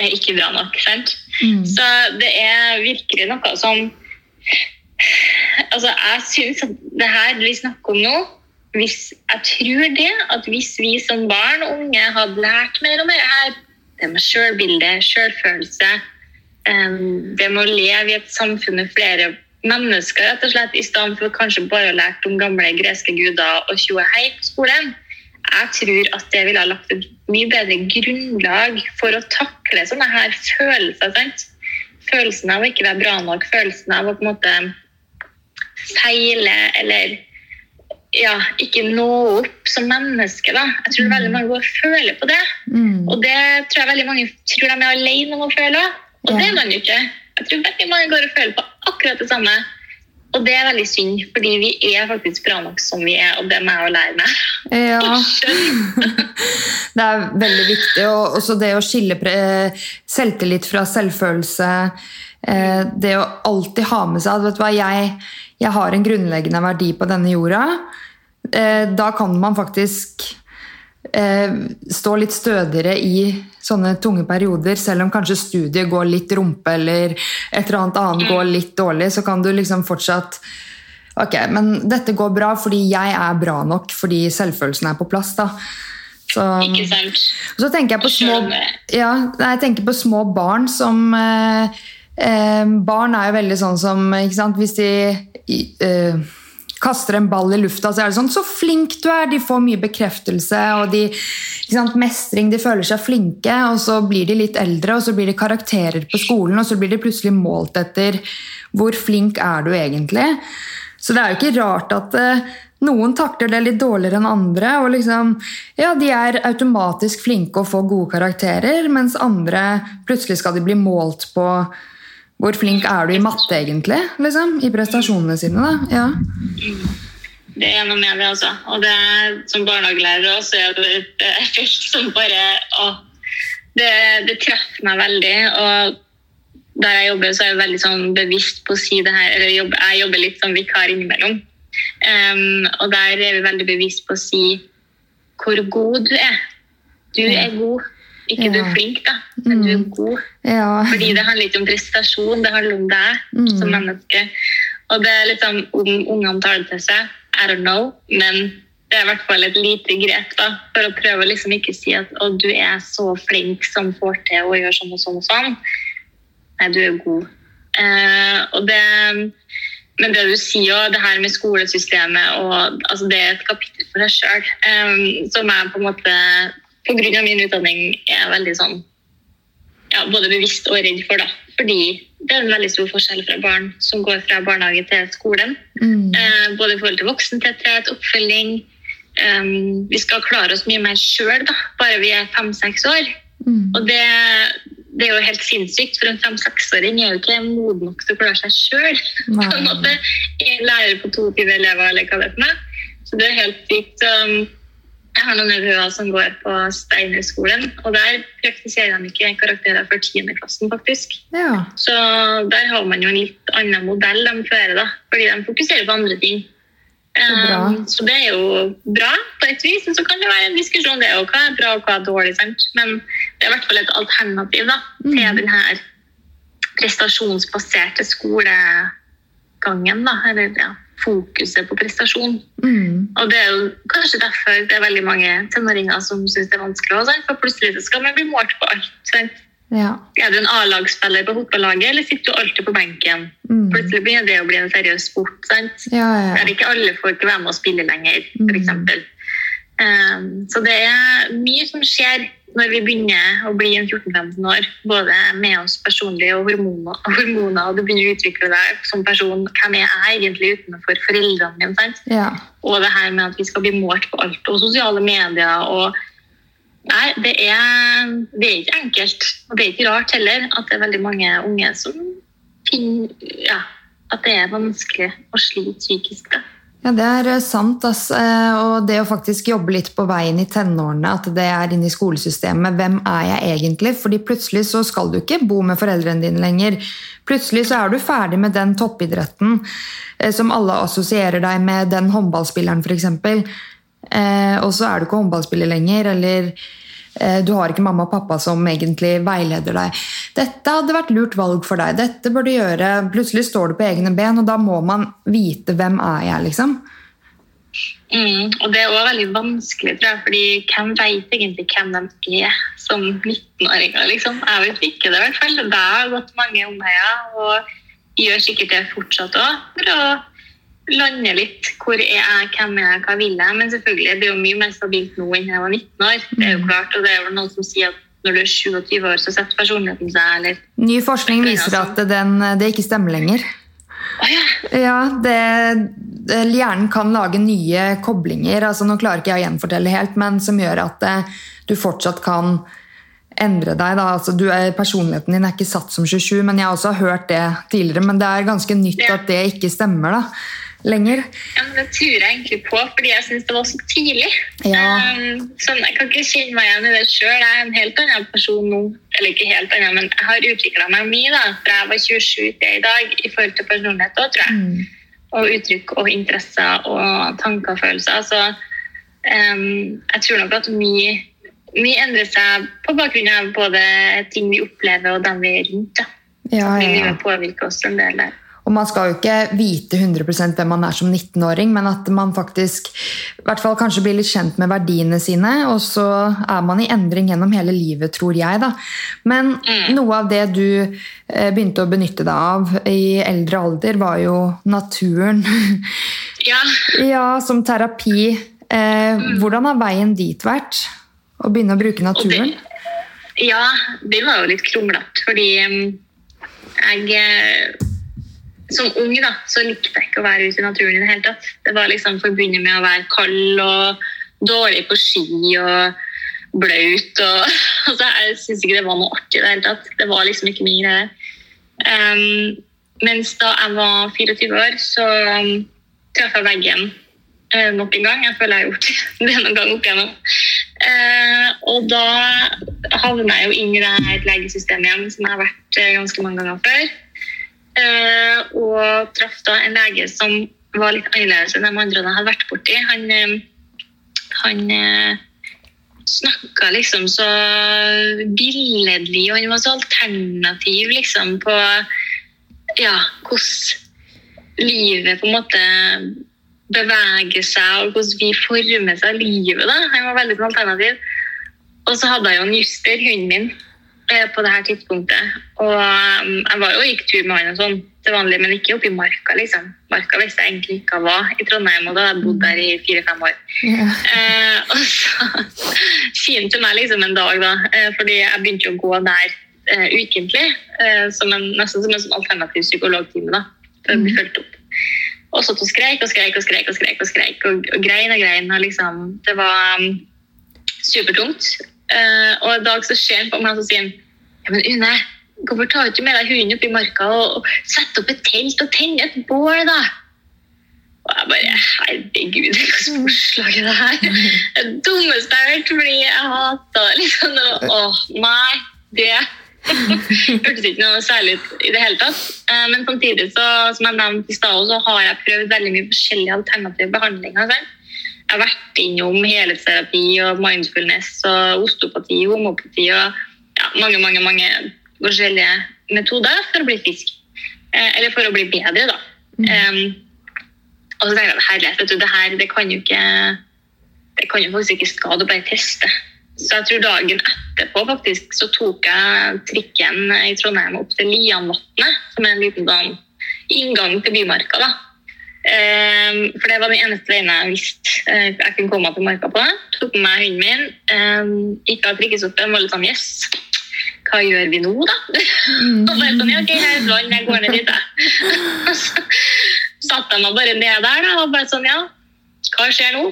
er ikke bra nok. sant? Mm. Så det er virkelig noe som Altså, jeg syns at det her vi snakker om nå hvis, Jeg tror det at hvis vi som barn og unge hadde lært mer om dette her, det med sjølbilde, sjølfølelse, det med å leve i et samfunn med flere mennesker, rett og slett, i stedet for kanskje bare å lært om gamle greske guder og tjoehei på skolen, jeg tror at det ville ha lagt et mye bedre grunnlag for å takle sånne her følelser. sant? Følelsen av å ikke være bra nok, følelsen av å på en måte feile eller ja, ikke nå opp som menneske. da. Jeg tror veldig mange går og føler på det. Mm. Og det tror jeg veldig mange tror de er alene om å føle. Og Ja. det er man jo ikke. Jeg tror veldig mange går og føler på akkurat det samme. Og det er veldig synd, fordi vi er faktisk bra nok som vi er, og det må jeg jo lære meg. Ja. (laughs) Det er veldig viktig. Og også det å skille selvtillit fra selvfølelse. Eh, Det å alltid ha med seg at vet du hva, jeg, jeg har en grunnleggende verdi på denne jorda. Eh, Da kan man faktisk eh, stå litt stødigere i sånne tunge perioder. Selv om kanskje studiet går litt rumpe eller et eller annet annet går litt dårlig, så kan du liksom fortsatt Ok, men dette går bra fordi jeg er bra nok, fordi selvfølelsen er på plass. da. Så, Ikke sant? så tenker jeg på små, ja, jeg tenker på små barn som eh, eh, Barn er jo veldig sånn som ikke sant, Hvis de eh, kaster en ball i lufta, så er det sånn 'Så flink du er!' De får mye bekreftelse og de, sant, mestring. De føler seg flinke, og så blir de litt eldre, og så blir det karakterer på skolen, og så blir de plutselig målt etter 'Hvor flink er du egentlig?' Så det er jo ikke rart at eh, noen takler det litt dårligere enn andre. og liksom, ja, De er automatisk flinke og får gode karakterer, mens andre plutselig skal de bli målt på hvor flink er du i matte, egentlig? liksom, I prestasjonene sine. da, ja. Det er noe med det, altså. Og det som barnehagelærer også er det et felt som bare å, det, det treffer meg veldig. Og der jeg jobber, så er jeg veldig sånn bevisst på å si det her. Eller jobber, jeg jobber litt som vikar innimellom. Um, og der er vi veldig bevisst på å si hvor god du er. Du er god. Ikke du er flink, da, men du er Mm. god. ja. Fordi det handler ikke om prestasjon, det handler om deg Mm. som menneske. Og det er sånn om ungene tar det til seg, I don't know, men det er i hvert fall et lite grep da, for å prøve å liksom ikke si at å, du er så flink som får til å gjøre sånn og sånn og sånn. Nei, du er god. Eh, og det, men det du sier òg, det her med skolesystemet, og, altså det er et kapittel for deg sjøl, som jeg på en måte, av min utdanning, er veldig sånn ja, både bevisst og redd for. da. Fordi det er en veldig stor forskjell fra barn som går fra barnehage til skolen. Mm. Eh, både i forhold til voksentetthet, oppfølging. Um, vi skal klare oss mye mer sjøl bare vi er fem-seks år. Mm. Og det, det er jo helt sinnssykt, for en fem-seksåring er jo ikke moden nok til å klare seg sjøl. (laughs) En lærer på 22 elever, eller hva det er for noe. Så det er helt sykt. Um, jeg har noen nevøer som går på Steinerskolen, og der praktiserer de ikke karakterer for tiendeklassen, faktisk. Ja. Så der har man jo en litt annen modell de fører, da, fordi de fokuserer på andre ting. Så, um, så, det er jo bra på et vis, men så kan det være en diskusjon det er jo hva er bra og hva er dårlig. Sant? Men det er i hvert fall et alternativ da, til mm. den her prestasjonsbaserte skolegangen. Da, eller ja, fokuset på prestasjon. Mm. Og det er jo kanskje derfor det er veldig mange tenåringer som syns det er vanskelig. Også, for plutselig skal man bli målt på alt. Sant? Ja. Er du en A-lagsspiller på fotballaget, eller sitter du alltid på benken? Mm. Plutselig begynner det å bli en seriøs sport. sant? Ja, ja. Der ikke alle får ikke være med å spille lenger, f.eks. Mm. Um, så det er mye som skjer når vi begynner å bli en 14-15 år. Både med oss personlig og hormoner, hormoner, og du begynner å utvikle deg som person. Hvem er jeg egentlig utenfor foreldrene mine? sant? Ja. Og det her med at vi skal bli målt på alt, og sosiale medier. og Nei, det er, det er, ikke enkelt. Og det er ikke rart heller at det er veldig mange unge som finner ja, at det er vanskelig å slite psykisk. Da. Ja, Det er eh, sant. Ass. Eh, og det å faktisk jobbe litt på veien i tenårene, at det er inne i skolesystemet. Hvem er jeg egentlig? Fordi plutselig så skal du ikke bo med foreldrene dine lenger. Plutselig så er du ferdig med den toppidretten eh, som alle assosierer deg med den håndballspilleren, f.eks. Og så er du ikke håndballspiller lenger, eller du har ikke mamma og pappa som egentlig veileder deg. Dette hadde vært lurt valg for deg. Dette bør du gjøre. Plutselig står du på egne ben, og da må man vite hvem er jeg, liksom. Mm, og det er også veldig vanskelig, tror jeg, fordi hvem vet egentlig hvem de er som 19-åringer? Liksom? Jeg vet ikke det, i hvert fall. Det har gått mange omveier, og gjør sikkert det fortsatt òg lande litt. Hvor er jeg, hvem er jeg, hva vil jeg? Men selvfølgelig, det er jo mye mer stabilt nå enn jeg var 19 år. Det er jo mm. klart, og det er jo noen som sier at når du er 27 år, så setter personligheten seg eller Ny forskning viser at den, det ikke stemmer lenger. Oh, ja. ja det, Hjernen kan lage nye koblinger. altså Nå klarer ikke jeg å gjenfortelle helt, men som gjør at eh, du fortsatt kan endre deg. Da. Altså, du er, personligheten din er ikke satt som 27, men jeg også har også hørt det tidligere. Men det er ganske nytt ja. at det ikke stemmer. da lenger? Ja, men Det turer jeg egentlig på, fordi jeg syns det var så tidlig. Ja. Um, sånn, jeg kan ikke kjenne meg igjen i det sjøl. Jeg er en helt annen person nå. Eller ikke helt annen, men jeg har utvikla meg mye da, fra jeg var 27 til i dag i forhold til personlighet òg, tror jeg. Mm. Og uttrykk og interesser og tanker og følelser. Så um, jeg tror nok at mye, mye endrer seg på bakgrunn av både ting vi opplever og dem vi er rundt. Da. Ja, ja, ja. Vi påvirker oss en del der. Og man skal jo ikke vite 100 hvem man er som 19-åring, men at man faktisk i hvert fall kanskje blir litt kjent med verdiene sine. Og så er man i endring gjennom hele livet, tror jeg. da. Men mm. noe av det du eh, begynte å benytte deg av i eldre alder, var jo naturen. (laughs) Ja. ja som terapi. Eh, mm. Hvordan har veien dit vært? Å begynne å bruke naturen? Ja, det var jo litt kronglete, fordi mm, jeg eh, som ung da, så likte jeg ikke å være ute i naturen i det hele tatt. Det var liksom forbundet med å være kald og dårlig på ski og blaut. Og, (laughs) altså, jeg syns ikke det var noe artig i det hele tatt. Det var liksom ikke min greie. Um, mens da jeg var 24 år, så um, traff jeg veggen uh, nok en gang. Jeg føler jeg har gjort (laughs) det noen gang opp igjennom. Uh, og da havna jeg jo inn i det her legesystemet igjen, som jeg har vært uh, ganske mange ganger før. Eh, og traff da en lege som var litt annerledes enn de andre jeg hadde vært borti. Han, eh, han eh, snakka liksom så billedlig, og han var så alternativ liksom på ja, hvordan livet på en måte beveger seg, og hvordan vi former seg livet. da. Han var veldig alternativ. Og så hadde jeg jo en Juster, hunden min, på det her tidspunktet. Og um, jeg var jo gikk tur med han og sånn til vanlig, men ikke oppi Marka. liksom. Marka visste jeg egentlig ikke hva i Trondheim, og da hadde jeg bodd der i fire-fem år. Yeah. Eh, (laughs) og så han meg liksom en dag, da, eh, fordi jeg begynte å gå der eh, ukentlig, eh, som en, nesten som en sånn alternativ psykologtime, da, for å bli mm. fulgt opp. Og satt og skreik og skreik og skreik og skreik og skreik og, og grein og grein. og liksom, Det var um, supertungt. Uh, og en dag så ser han på meg og sier ja, men Une, hvorfor tar du ikke med deg hunden opp i marka og, og setter opp et telt og tenner et bål, da? Og jeg bare Herregud, hvilket forslag er det her? Det dummeste jeg har hørt, fordi jeg hater det. Liksom. Åh, nei, det hørtes ikke noe særlig ut i det hele tatt. Uh, men samtidig, så, som jeg nevnte i stad, så har jeg prøvd veldig mye forskjellige alternative behandlinger. Selv. Jeg har vært innom helhetsterapi og mindfulness og osteopati, homopati og ja, mange, mange, mange forskjellige metoder for å bli frisk. Eh, eller for å bli bedre, da. Mm. Um, og så tenker jeg herlighet, vet du, det her det kan jo ikke det kan jo faktisk ikke skade å bare teste. Så jeg tror dagen etterpå faktisk så tok jeg trikken i Trondheim opp til Lianvatnet, som er en liten sånn inngang til Bymarka. da. Um, for det var den eneste veien jeg visste uh, jeg kunne komme meg til marka på. Tok med meg hunden min. Um, gikk av trikkestoppen var litt sånn Yes, hva gjør vi nå, da? Mm. (laughs) og bare sånn, ja, ok, her er vann, jeg går ned dit, jeg. så (laughs) satte jeg meg bare ned der da, og bare sånn, ja, hva skjer nå?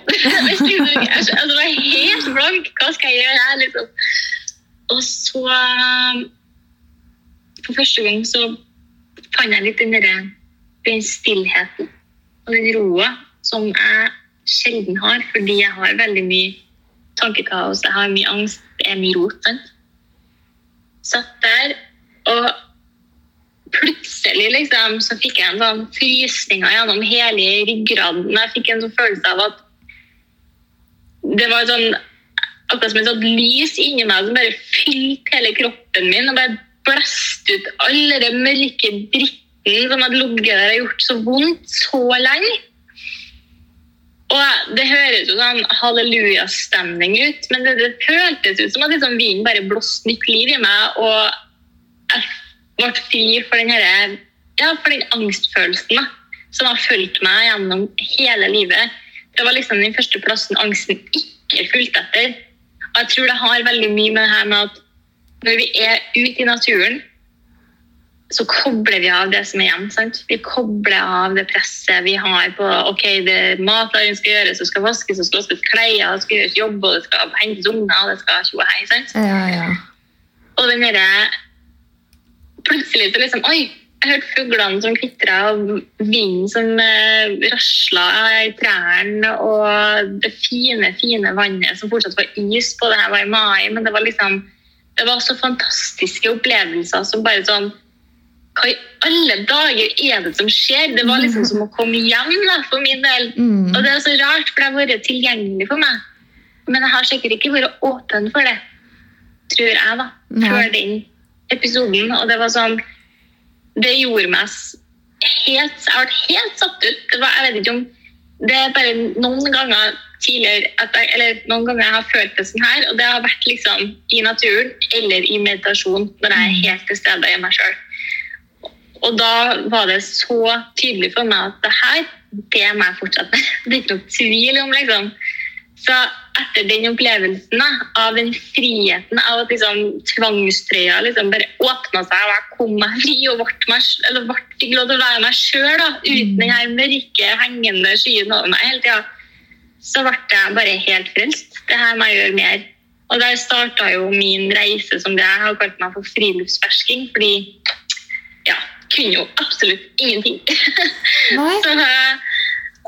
(laughs) altså, det var helt blank. Hva skal jeg gjøre her, liksom? Og så For første gang så fant jeg litt den, derre den stillheten og den roa som jeg sjelden har, fordi jeg har veldig mye tankekaos, jeg har mye angst, det er mye rot. Satt der, og plutselig liksom, så fikk jeg en sånn frysninger gjennom hele ryggraden. Jeg fikk en sånn følelse av at det var sånn akkurat som et sånt lys inni meg som bare fylte hele kroppen min og bare blæste ut alle den mørke dritten som hadde ligget der og gjort så vondt så lenge. Og Det høres jo sånn hallelujastemning ut, men det, det føltes ut som at liksom vinden bare blåste nytt liv i meg. og jeg ble fri for den, her, ja, for den angstfølelsen da, som har fulgt meg gjennom hele livet. Det var liksom den første plassen angsten ikke fulgte etter. Og jeg tror det har veldig mye med det her med at når vi er ute i naturen, så kobler vi av det som er igjen. Sant? Vi kobler av det presset vi har på ok, det matlaging skal gjøres, det skal vaskes, det skal vaskes klær, det skal gjøres jobb, og det skal hentes unger, det skal tjoe hei. Sant? Ja, ja. Og den derre plutselig så liksom Oi! Jeg hørte fuglene som kvitra, og vinden som eh, rasla i trærne, og det fine, fine vannet som fortsatt var is på. Det her var i mai, men det var liksom Det var så fantastiske opplevelser som bare sånn Hva i alle dager er det som skjer? Det var liksom som å komme hjem da, for min del. Mm. Og det er så rart, for det har vært tilgjengelig for meg. Men jeg har sikkert ikke vært åpen for det, tror jeg, da. Før den episoden, og det var sånn Det gjorde meg helt Jeg ble helt satt ut. Det var, jeg vet ikke om Det er bare noen ganger tidligere jeg, eller noen ganger jeg har følt det sånn her, og det har vært liksom i naturen eller i meditasjon når jeg er helt til stede i meg sjøl. Og da var det så tydelig for meg at det her, det må jeg fortsette med. (laughs) Det er ikke noe tvil om, liksom. Så etter den opplevelsen av den friheten av at liksom, tvangstrøya liksom bare åpna seg, og jeg kom meg fri og ble, eller ble ikke lov til å være meg sjøl uten den her mørke, hengende skyen over meg hele tida, så ble jeg bare helt frelst. Det her må jeg gjøre mer. Og der starta jo min reise som det jeg har kalt meg for friluftsfersking, fordi kunne jo absolutt ingenting. (laughs) så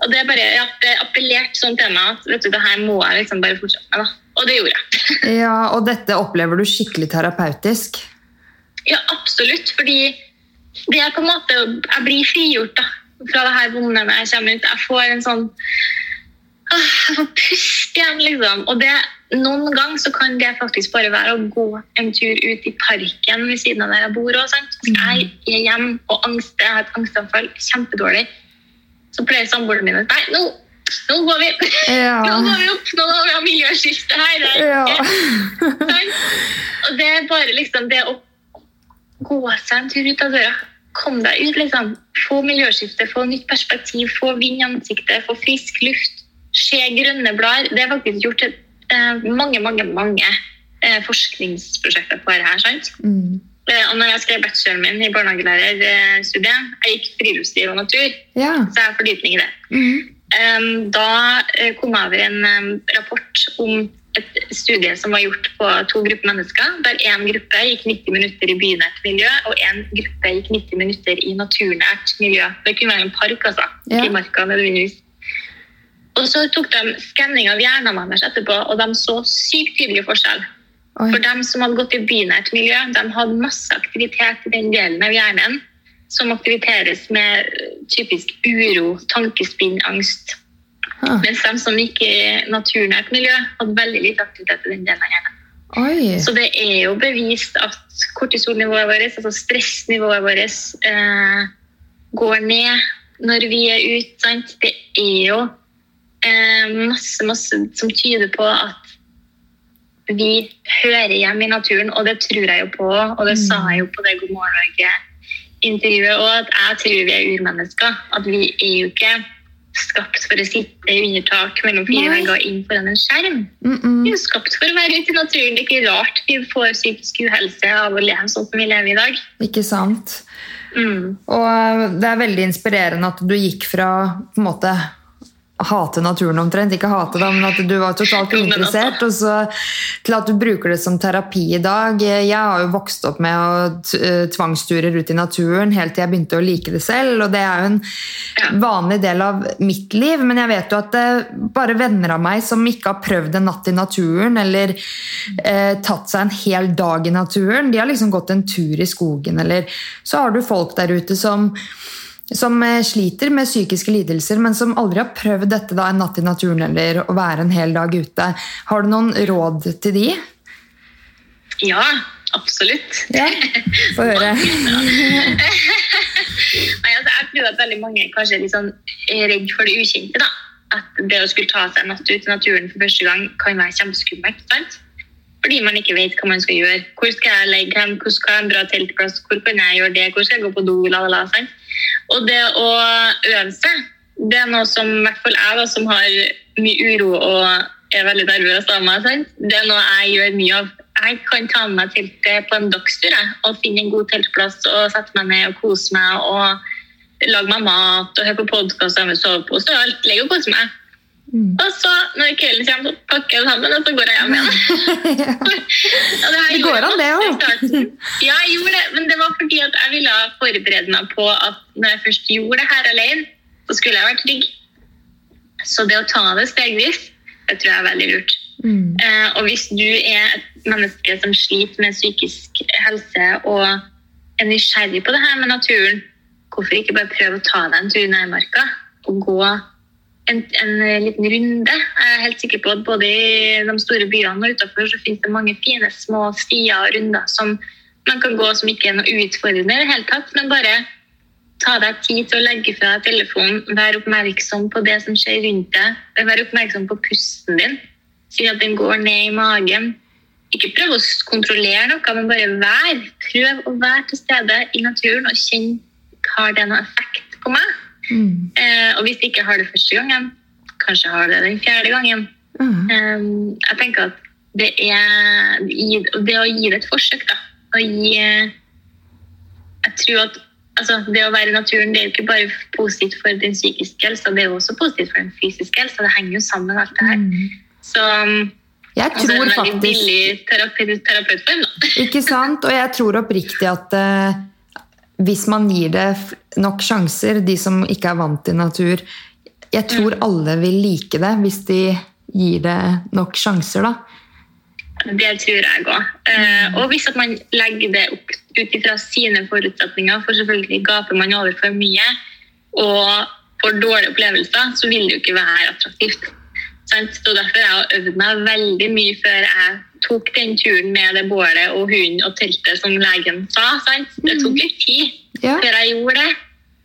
og det, er bare, ja, det appellerte sånn til meg at vet du, det her må jeg liksom bare fortsette med. da. Og det gjorde jeg. (laughs) ja, Og dette opplever du skikkelig terapeutisk? Ja, absolutt. Fordi det er på en måte, jeg blir frigjort da, fra det her vonde når jeg kommer ut. Jeg får en sånn Jeg får puste igjen, liksom. Og det, noen ganger så kan det faktisk bare være å gå en tur ut i parken ved siden av der jeg bor. Også, Hvis jeg er hjemme og angster, jeg har et angstanfall, kjempedårlig så pleier samboerne mine Nei, nå, nå går vi! (laughs) Ja. Nå går vi opp! Nå har vi ha miljøskifte her! Ja. (laughs) og det er bare liksom det å gå seg en tur ut av døra. Kom deg ut, liksom. Få miljøskifte, få nytt perspektiv, få vind i ansiktet, få frisk luft. Se grønne blader. Det er faktisk gjort et, eh, mange, mange, mange eh, forskningsprosjekter på dette. sant? Mm. Eh, og når jeg skrev bacheloren min i barnehagelærerstudiet, jeg gikk friluftsliv og natur, ja. så jeg har fordypning i det. Mm. Da kom jeg over en rapport om et studie som var gjort på to grupper mennesker. Der én gruppe gikk 90 minutter i bynært miljø, og én gruppe gikk 90 minutter i naturnært miljø. Det kunne være en park, altså. Ja. I marka, nødvendigvis. Og så tok de skanning av hjernene deres etterpå, og de så sykt tydelig forskjell. Oi. For dem som hadde gått i bynært miljø, de hadde masse aktivitet i den delen av hjernen som aktiviteres med eh, typisk uro, tankespinn, angst. Ah. Mens de som gikk i naturnært miljø, hadde veldig lite aktivitet i den delen av hjernen. Oi. Så det er jo bevist at kortisolnivået vårt, altså stressnivået vårt, eh, går ned når vi er ute. Sant? Det er jo masse, masse som tyder på at vi hører hjemme i naturen, og det tror jeg jo på. Og det sa jeg jo på det God morgen Norge-intervjuet òg, at jeg tror vi er urmennesker. At vi er jo ikke skapt for å sitte under tak mellom fire vegger og inn foran en skjerm. Mm -mm. Vi er jo skapt for å være ute i naturen. Det er ikke rart vi får psykisk uhelse av å leve sånn som vi lever i dag. Ikke sant? Mm. Og det er veldig inspirerende at du gikk fra på en måte hate naturen omtrent, ikke hate da, men at du var totalt (laughs) altså. uinteressert, og så til at du bruker det som terapi i dag. Jeg har jo vokst opp med å eh, tvangsturer ut i naturen helt til jeg begynte å like det selv, og det er jo en vanlig del av mitt liv, men jeg vet jo at det bare venner av meg som ikke har prøvd en natt i naturen, eller eh, tatt seg en hel dag i naturen, de har liksom gått en tur i skogen, eller så har du folk der ute som som eh, sliter med psykiske lidelser, men som aldri har prøvd dette da, en natt i naturen eller å være en hel dag ute. Har du noen råd til de? Ja, absolutt. Ja, Få høre. (laughs) Nei, altså, jeg tror at veldig mange kanskje er sånn er redd for det ukjente. da. At det å skulle ta seg en natt ut i naturen for første gang kan være kjempeskummelt. Fordi man ikke vet hva man skal gjøre. Hvor skal jeg legge hen? Hvor skal jeg bra teltplass? Hvor kan jeg gjøre det? Hvor skal jeg gå på do? La, la, la, sant? Og det å øve seg, det er noe som i hvert fall jeg, da, som har mye uro og er veldig nervøs av meg, det er noe jeg gjør mye av. Jeg kan ta med meg teltet på en dagstur og finne en god teltplass og sette meg ned og kose meg og lage meg mat og høre på podkast og sovepose og alt. Ligge og kose meg. Mm. Og så når kvelden kommer, så pakker jeg det sammen og så går jeg hjem igjen. (laughs) Ja, det, Det går an, det starten. Ja, jeg gjorde det, men det var fordi at jeg ville forberede meg på at når jeg først gjorde det her alene, så skulle jeg vært trygg. Så det å ta det stegvis, det tror jeg er veldig lurt. Mm. Eh, og hvis du er et menneske som sliter med psykisk helse og er nysgjerrig på det her med naturen, hvorfor ikke bare prøve å ta deg en tur i nærmarka og gå en, en liten runde? Jeg er helt sikker på at både i de store byene og utenfor så finnes det mange fine små stier og runder som man kan gå som ikke er noe utfordrende i det hele tatt, men bare ta deg tid til å legge fra deg telefonen, vær oppmerksom på det som skjer rundt deg, vær oppmerksom på pusten din. Si at den går ned i magen. Ikke prøv å kontrollere noe, men bare vær. Prøv å være til stede i naturen og kjenn har det noen effekt på meg. Mm. Eh, og hvis jeg ikke har det første gangen, kanskje har det den fjerde gangen. Mm. Eh, jeg tenker at det er det å gi det et forsøk, da. Å gi eh, Jeg tror at altså, det å være i naturen det er jo ikke bare positivt for den psykiske helsa, det er jo også positivt for den fysiske helsa. Det henger jo sammen, alt det her. Mm. Så Jeg altså, tror en veldig faktisk billig terapeut, terapeutform, da. Ikke sant? Og jeg tror oppriktig at eh, hvis man gir det nok sjanser, de som ikke er vant til natur Jeg tror alle vil like det hvis de gir det nok sjanser, da. Det tror jeg òg. Eh, og hvis at man legger det ut ifra sine forutsetninger, for selvfølgelig gaper man over for mye og får dårlige opplevelser, så vil det jo ikke være attraktivt. Sant? Så Derfor har jeg øvd meg veldig mye før jeg tok den turen med det bålet og hunden og teltet, som legen sa. Sant? Det tok litt tid Ja. før jeg gjorde det.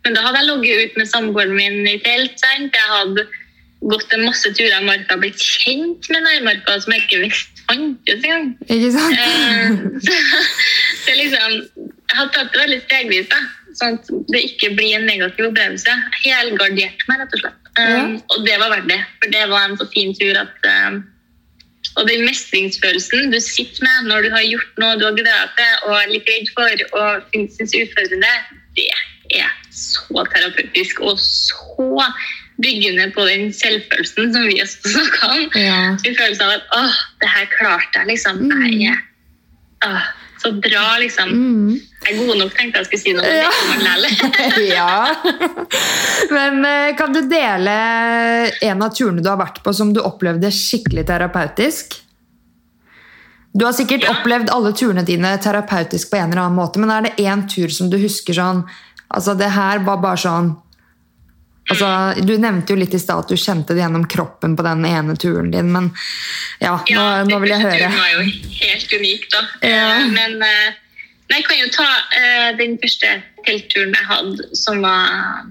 Men da hadde jeg ligget ut med samboeren min i telt. Sant? Jeg hadde gått en masse turer i marka, blitt kjent med nærmarka som jeg ikke visste fantes engang. Ikke sant? Eh, så (laughs) det liksom, jeg har tatt det veldig stegvis, da, sånn at det ikke blir en negativ opplevelse. Helgardert meg, rett og slett. Um, Ja. Og det var verdt det, for det var en så fin tur at um, Og den mestringsfølelsen du sitter med når du har gjort noe du har gleda deg og er litt redd for og syns utfordrende, det er så terapeutisk og så byggende på den selvfølelsen som vi også snakka om. Ja. Vi følelsen av at åh, det her klarte jeg, liksom. Jeg er åh, så bra, liksom. Mm. Jeg er god nok, tenkte jeg skulle si noe. Ja. det (laughs) ja. Men eh, kan du dele en av turene du har vært på som du opplevde skikkelig terapeutisk? Du har sikkert Ja. opplevd alle turene dine terapeutisk på en eller annen måte, men er det én tur som du husker sånn Altså, det her var bare sånn altså, Du nevnte jo litt i stad at du kjente det gjennom kroppen på den ene turen din, men ja, nå, Ja, nå vil jeg den høre. turen var jo helt unik, da. Ja. Eh, Men eh, nei, jeg kan jo ta uh, den første teltturen jeg hadde, som var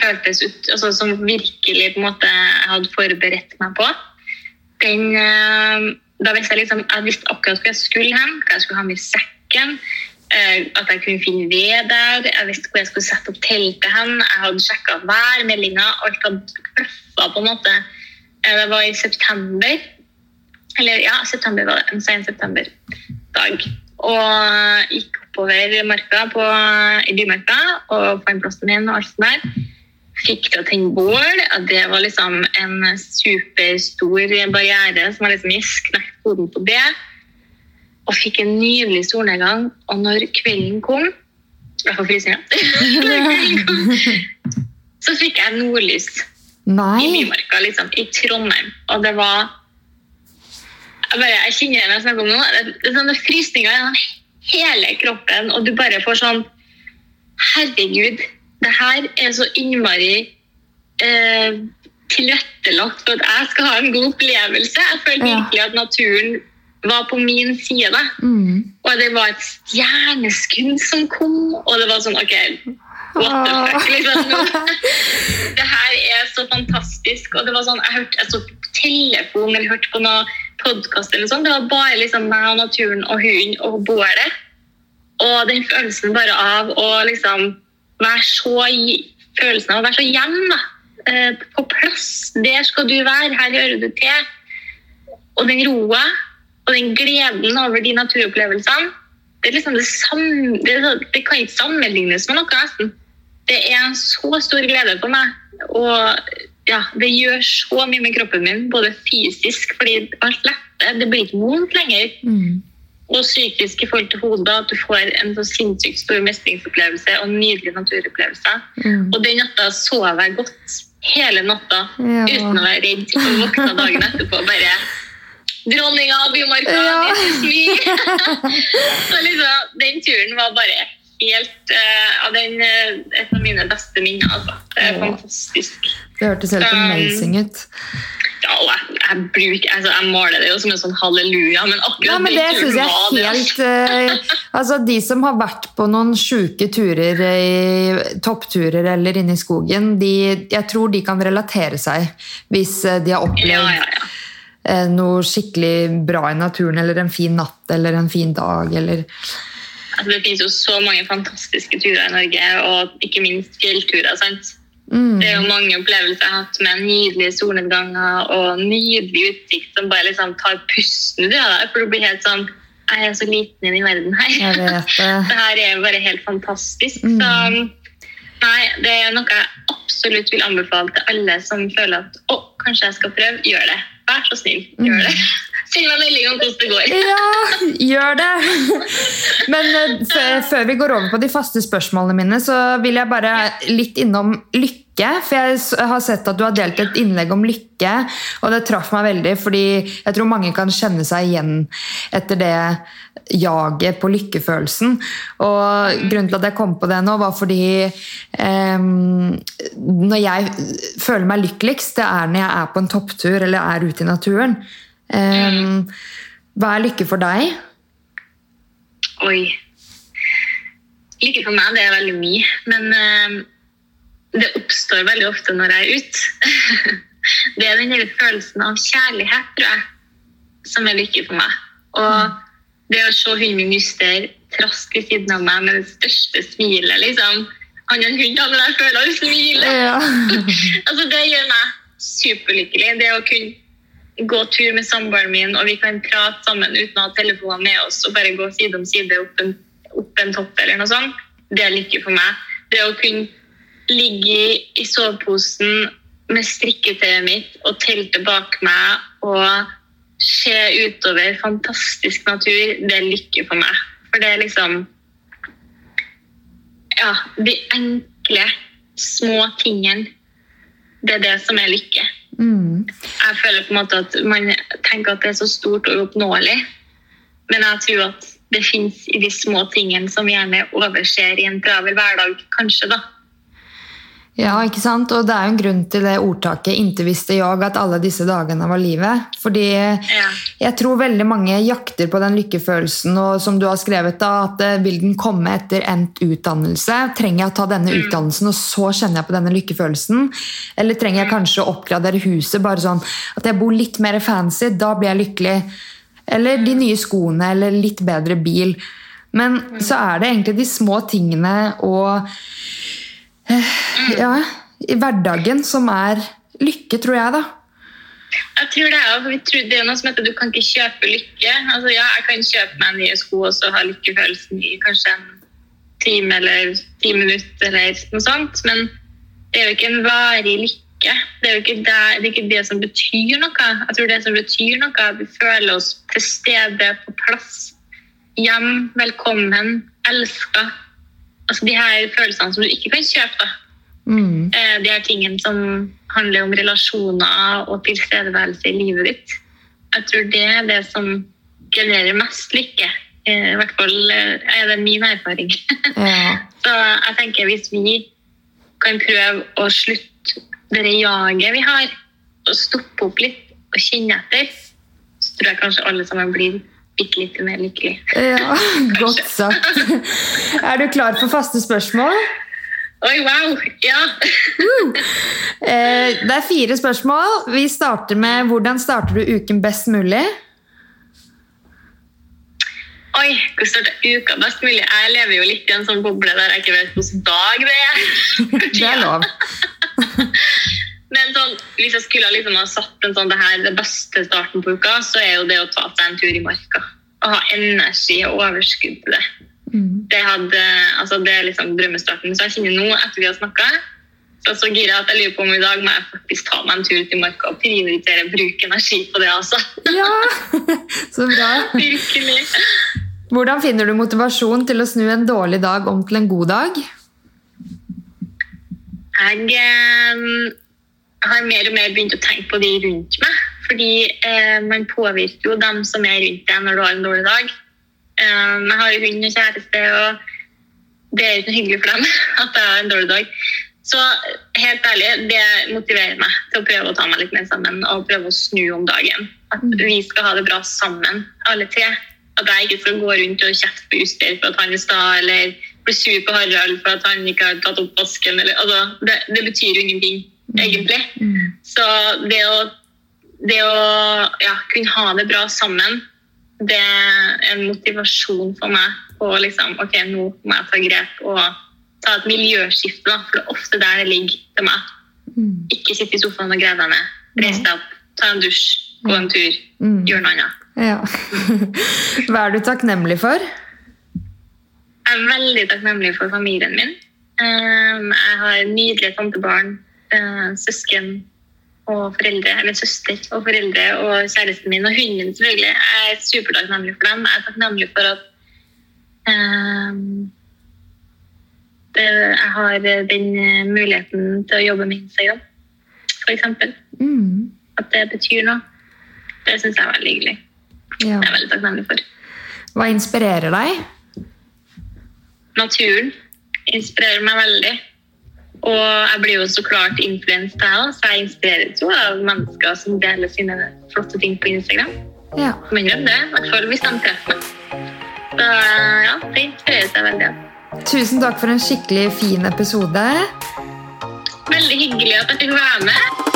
føltes ut, altså, Som virkelig på en måte jeg hadde forberedt meg på. Den, uh, da visste jeg liksom, jeg visste akkurat hvor jeg skulle hen, hva jeg skulle ha med i sekken. Eh, At jeg kunne finne ved der. Jeg visste hvor jeg skulle sette opp teltet hen. Jeg hadde sjekka værmeldinga. Alt hadde klaffa på en måte. Eh, Det var i september. Eller ja, september var det. En sen septemberdag. Og gikk oppover marka på, i Bymarka og fant plassen min og alt sånt der. Fikk til å tenne bål. Det var liksom en superstor barriere som har liksom jeg knekt koden på det. Og fikk en nydelig solnedgang. Og når kvelden kom Jeg får frysninger. (laughs) Så fikk jeg nordlys i Mymarka, liksom, i Trondheim. Og det var Jeg, bare, jeg kjenner det når jeg snakker om nå. Det, det er sånne frysninger gjennom hele kroppen, og du bare får sånn Herregud, det her er så innmari eh, tilrettelagt for at jeg skal ha en god opplevelse. Jeg føler virkelig at naturen var på min side. Mm. Og det var et stjerneskudd som kom, og det var sånn OK, what the fuck? Liksom, (laughs) det her er så fantastisk. Og det var sånn, Jeg hørte jeg så på telefon eller hørte på noe podkast eller sånn. Det var bare liksom meg og naturen og hunden og bålet. Og den følelsen bare av å liksom være så Følelsen av å være så hjemme, da. Eh, på plass. Der skal du være. Her hører du til. Og den roa og den gleden over de naturopplevelsene, det liksom det samme Det, er det kan ikke sammenlignes med noe, nesten. Det er en så stor glede for meg. Og ja, det gjør så mye med kroppen min, både fysisk, fordi alt letter. Det blir ikke vondt lenger. Mm. Og psykisk i forhold til hodet, at du får en så sinnssykt stor mestringsopplevelse og nydelige naturopplevelser. Mm. Og den natta sov jeg godt hele natta Ja. uten å være redd. Og våkna dagen etterpå bare Dronninga av Bymarka, Ja. (laughs) så liksom, den turen var bare helt uh, av den, uh, et av mine beste minner. Altså. Det er fantastisk. Det hørtes helt Um, amazing ut. Ja, og jeg, jeg, bruker, altså, jeg måler det jo som en sånn halleluja, men akkurat Ja, men det syns jeg var helt uh, Altså, de som har vært på noen sjuke turer, i, toppturer eller inne i skogen, de, jeg tror de kan relatere seg hvis de har opplevd Ja, ja, ja. Eh, noe skikkelig bra i naturen, eller en fin natt eller en fin dag, eller Altså, det finnes jo så mange fantastiske turer i Norge, og ikke minst fjellturer. sant? mm, Det er jo mange opplevelser jeg har hatt med nydelige solnedganger og nydelig utsikt som bare liksom tar pusten ut av deg. For du blir helt sånn Jeg er så liten i den verden her. Jeg vet det. (laughs) det her er bare helt fantastisk. Mm. Så nei, det er noe jeg absolutt vil anbefale til alle som føler at å, kanskje jeg skal prøve. Gjør det. Vær så snill, gjør det. (laughs) Send meg melding om hvordan det går. Ja, gjør det! Men eh, før vi går over på de faste spørsmålene mine, så vil jeg bare litt innom lykke. For jeg har sett at du har delt et innlegg om lykke, og det traff meg veldig, fordi jeg tror mange kan kjenne seg igjen etter det jaget på lykkefølelsen. Og grunnen til at jeg kom på det nå, var fordi em, når jeg føler meg lykkeligst, det er når jeg er på en topptur eller er ute i naturen. Em, hva er lykke for deg? Oi. Lykke for meg, det er veldig mye. Men eh, det oppstår veldig ofte når jeg er ute. (laughs) det er den hele følelsen av kjærlighet, tror jeg, som er lykke for meg. Og det å se hunden min Juster trask ved siden av meg med det største smilet, liksom. Han er en hund, men jeg føler han smiler. Ja. (laughs) altså, det gjør meg superlykkelig. Det å kunne gå tur med samboeren min, og vi kan prate sammen uten å ha telefoner med oss og bare gå side om side opp en, opp en topp eller noe sånt, det er lykke for meg. Det å kunne ligge i, soveposen med strikketøyet mitt og teltet bak meg og se utover fantastisk natur, det er lykke for meg. For det er liksom Ja, de enkle, små tingene. Det er det som er lykke. Mm. Jeg føler på en måte at man tenker at det er så stort og uoppnåelig. Men jeg tror at det fins i de små tingene som vi gjerne overser i en travel hverdag, kanskje. da. Ja, ikke sant? Og det er jo en grunn til det ordtaket 'Inte visste jeg at alle disse dagene var livet'. Fordi ja. jeg tror veldig mange jakter på den lykkefølelsen, og som du har skrevet, da, at eh, vil den komme etter endt utdannelse? Trenger jeg å ta denne mm. utdannelsen, og så kjenner jeg på denne lykkefølelsen? Eller trenger jeg mm. kanskje å oppgradere huset, bare sånn at jeg bor litt mer fancy, da blir jeg lykkelig? Eller de nye skoene, eller litt bedre bil. Men mm. så er det egentlig de små tingene og ja, i hverdagen som er lykke, tror jeg, da. Jeg tror Det er, vi tror det er noe som heter du kan ikke kjøpe lykke. Altså ja, Jeg kan kjøpe meg nye sko og så ha lykkefølelsen i kanskje en time eller ti minutter eller noe sånt, men det er jo ikke en varig lykke. Det er jo ikke det, det, ikke det som betyr noe. Jeg tror det som betyr noe, er at vi føler oss til stede, på plass, hjem, velkommen, elska altså de her følelsene som du ikke kan kjøpe. da. Mm. Eh, de her tingene som handler om relasjoner og tilstedeværelse i livet ditt. Jeg tror det er det som genererer mest lykke. Eh, I hvert fall eh, er det min erfaring. (laughs) Ja. Så jeg tenker hvis vi kan prøve å slutte det jaget vi har, og stoppe opp litt og kjenne etter, så tror jeg kanskje alle sammen blir bitte litt mer lykkelig. Ja, (laughs) Godt sagt. Er du klar for faste spørsmål? Oi, wow! Ja. (laughs) Eh, det er fire spørsmål. Vi starter med hvordan starter du uken best mulig? Oi, hvordan starter uka best mulig? Jeg lever jo litt i en sånn boble der jeg ikke vet hvilken dag det er. (laughs) Det er lov. Men sånn, hvis jeg skulle liksom ha satt en sånn, det her det beste starten på uka, så er jo det å ta seg en tur i marka. Å ha energi og overskudd til det. Mm. Det, hadde, altså, det er liksom drømmestarten. Så jeg kjenner nå, etter vi har snakka, så så gira at jeg lurer på om i dag må jeg faktisk ta meg en tur ut i marka og prioritere å bruke energi på det. altså. Ja, (laughs) så bra. Virkelig. Hvordan finner du motivasjon til å snu en dårlig dag om til en god dag? Jeg eh, har mer og mer begynt å tenke på de rundt meg. Fordi eh, man påvirker jo dem som er rundt deg når du har en dårlig dag. Eh, jeg har jo hund og kjæreste, og det er ikke noe hyggelig for dem (laughs) at jeg har en dårlig dag. Så helt ærlig, det motiverer meg til å prøve å ta meg litt mer sammen og prøve å snu om dagen. At mm. vi skal ha det bra sammen, alle tre. At jeg ikke skal gå rundt og kjefte på Juster for at han er sta, eller bli sur på Harald for at han ikke har tatt opp vasken. Eller, altså, det, det betyr jo ingenting. Egentlig. Mm. Så det å, det å ja, kunne ha det bra sammen, det er en motivasjon for meg på liksom, ok, nå må jeg ta grep og ta et miljøskifte. Da, for det er ofte der det ligger til meg. Mm. Ikke sitte i sofaen og greie deg ned. Reis deg opp, ta en dusj, gå en tur, mm. gjør noe annet. Ja. (laughs) Hva er du takknemlig for? Jeg er veldig takknemlig for familien min. Um, jeg har nydelige tantebarn søsken og foreldre, eller søster og foreldre og kjæresten min og hunden min, selvfølgelig. Jeg er supertakknemlig for dem. Jeg er takknemlig for at eh, jeg har den muligheten til å jobbe med Instagram, f.eks. Mm. At det betyr noe. Det syns jeg er veldig hyggelig. Ja. Det er jeg veldig takknemlig for. Hva inspirerer deg? Naturen inspirerer meg veldig. Og jeg blir jo så klart influenset, jeg så jeg inspireres jo av mennesker som deler sine flotte ting på Instagram. Ja. Men det, i hvert fall hvis de treffer meg. Så ja, det inspirerer seg veldig. Tusen takk for en skikkelig fin episode. Veldig hyggelig at jeg fikk være med.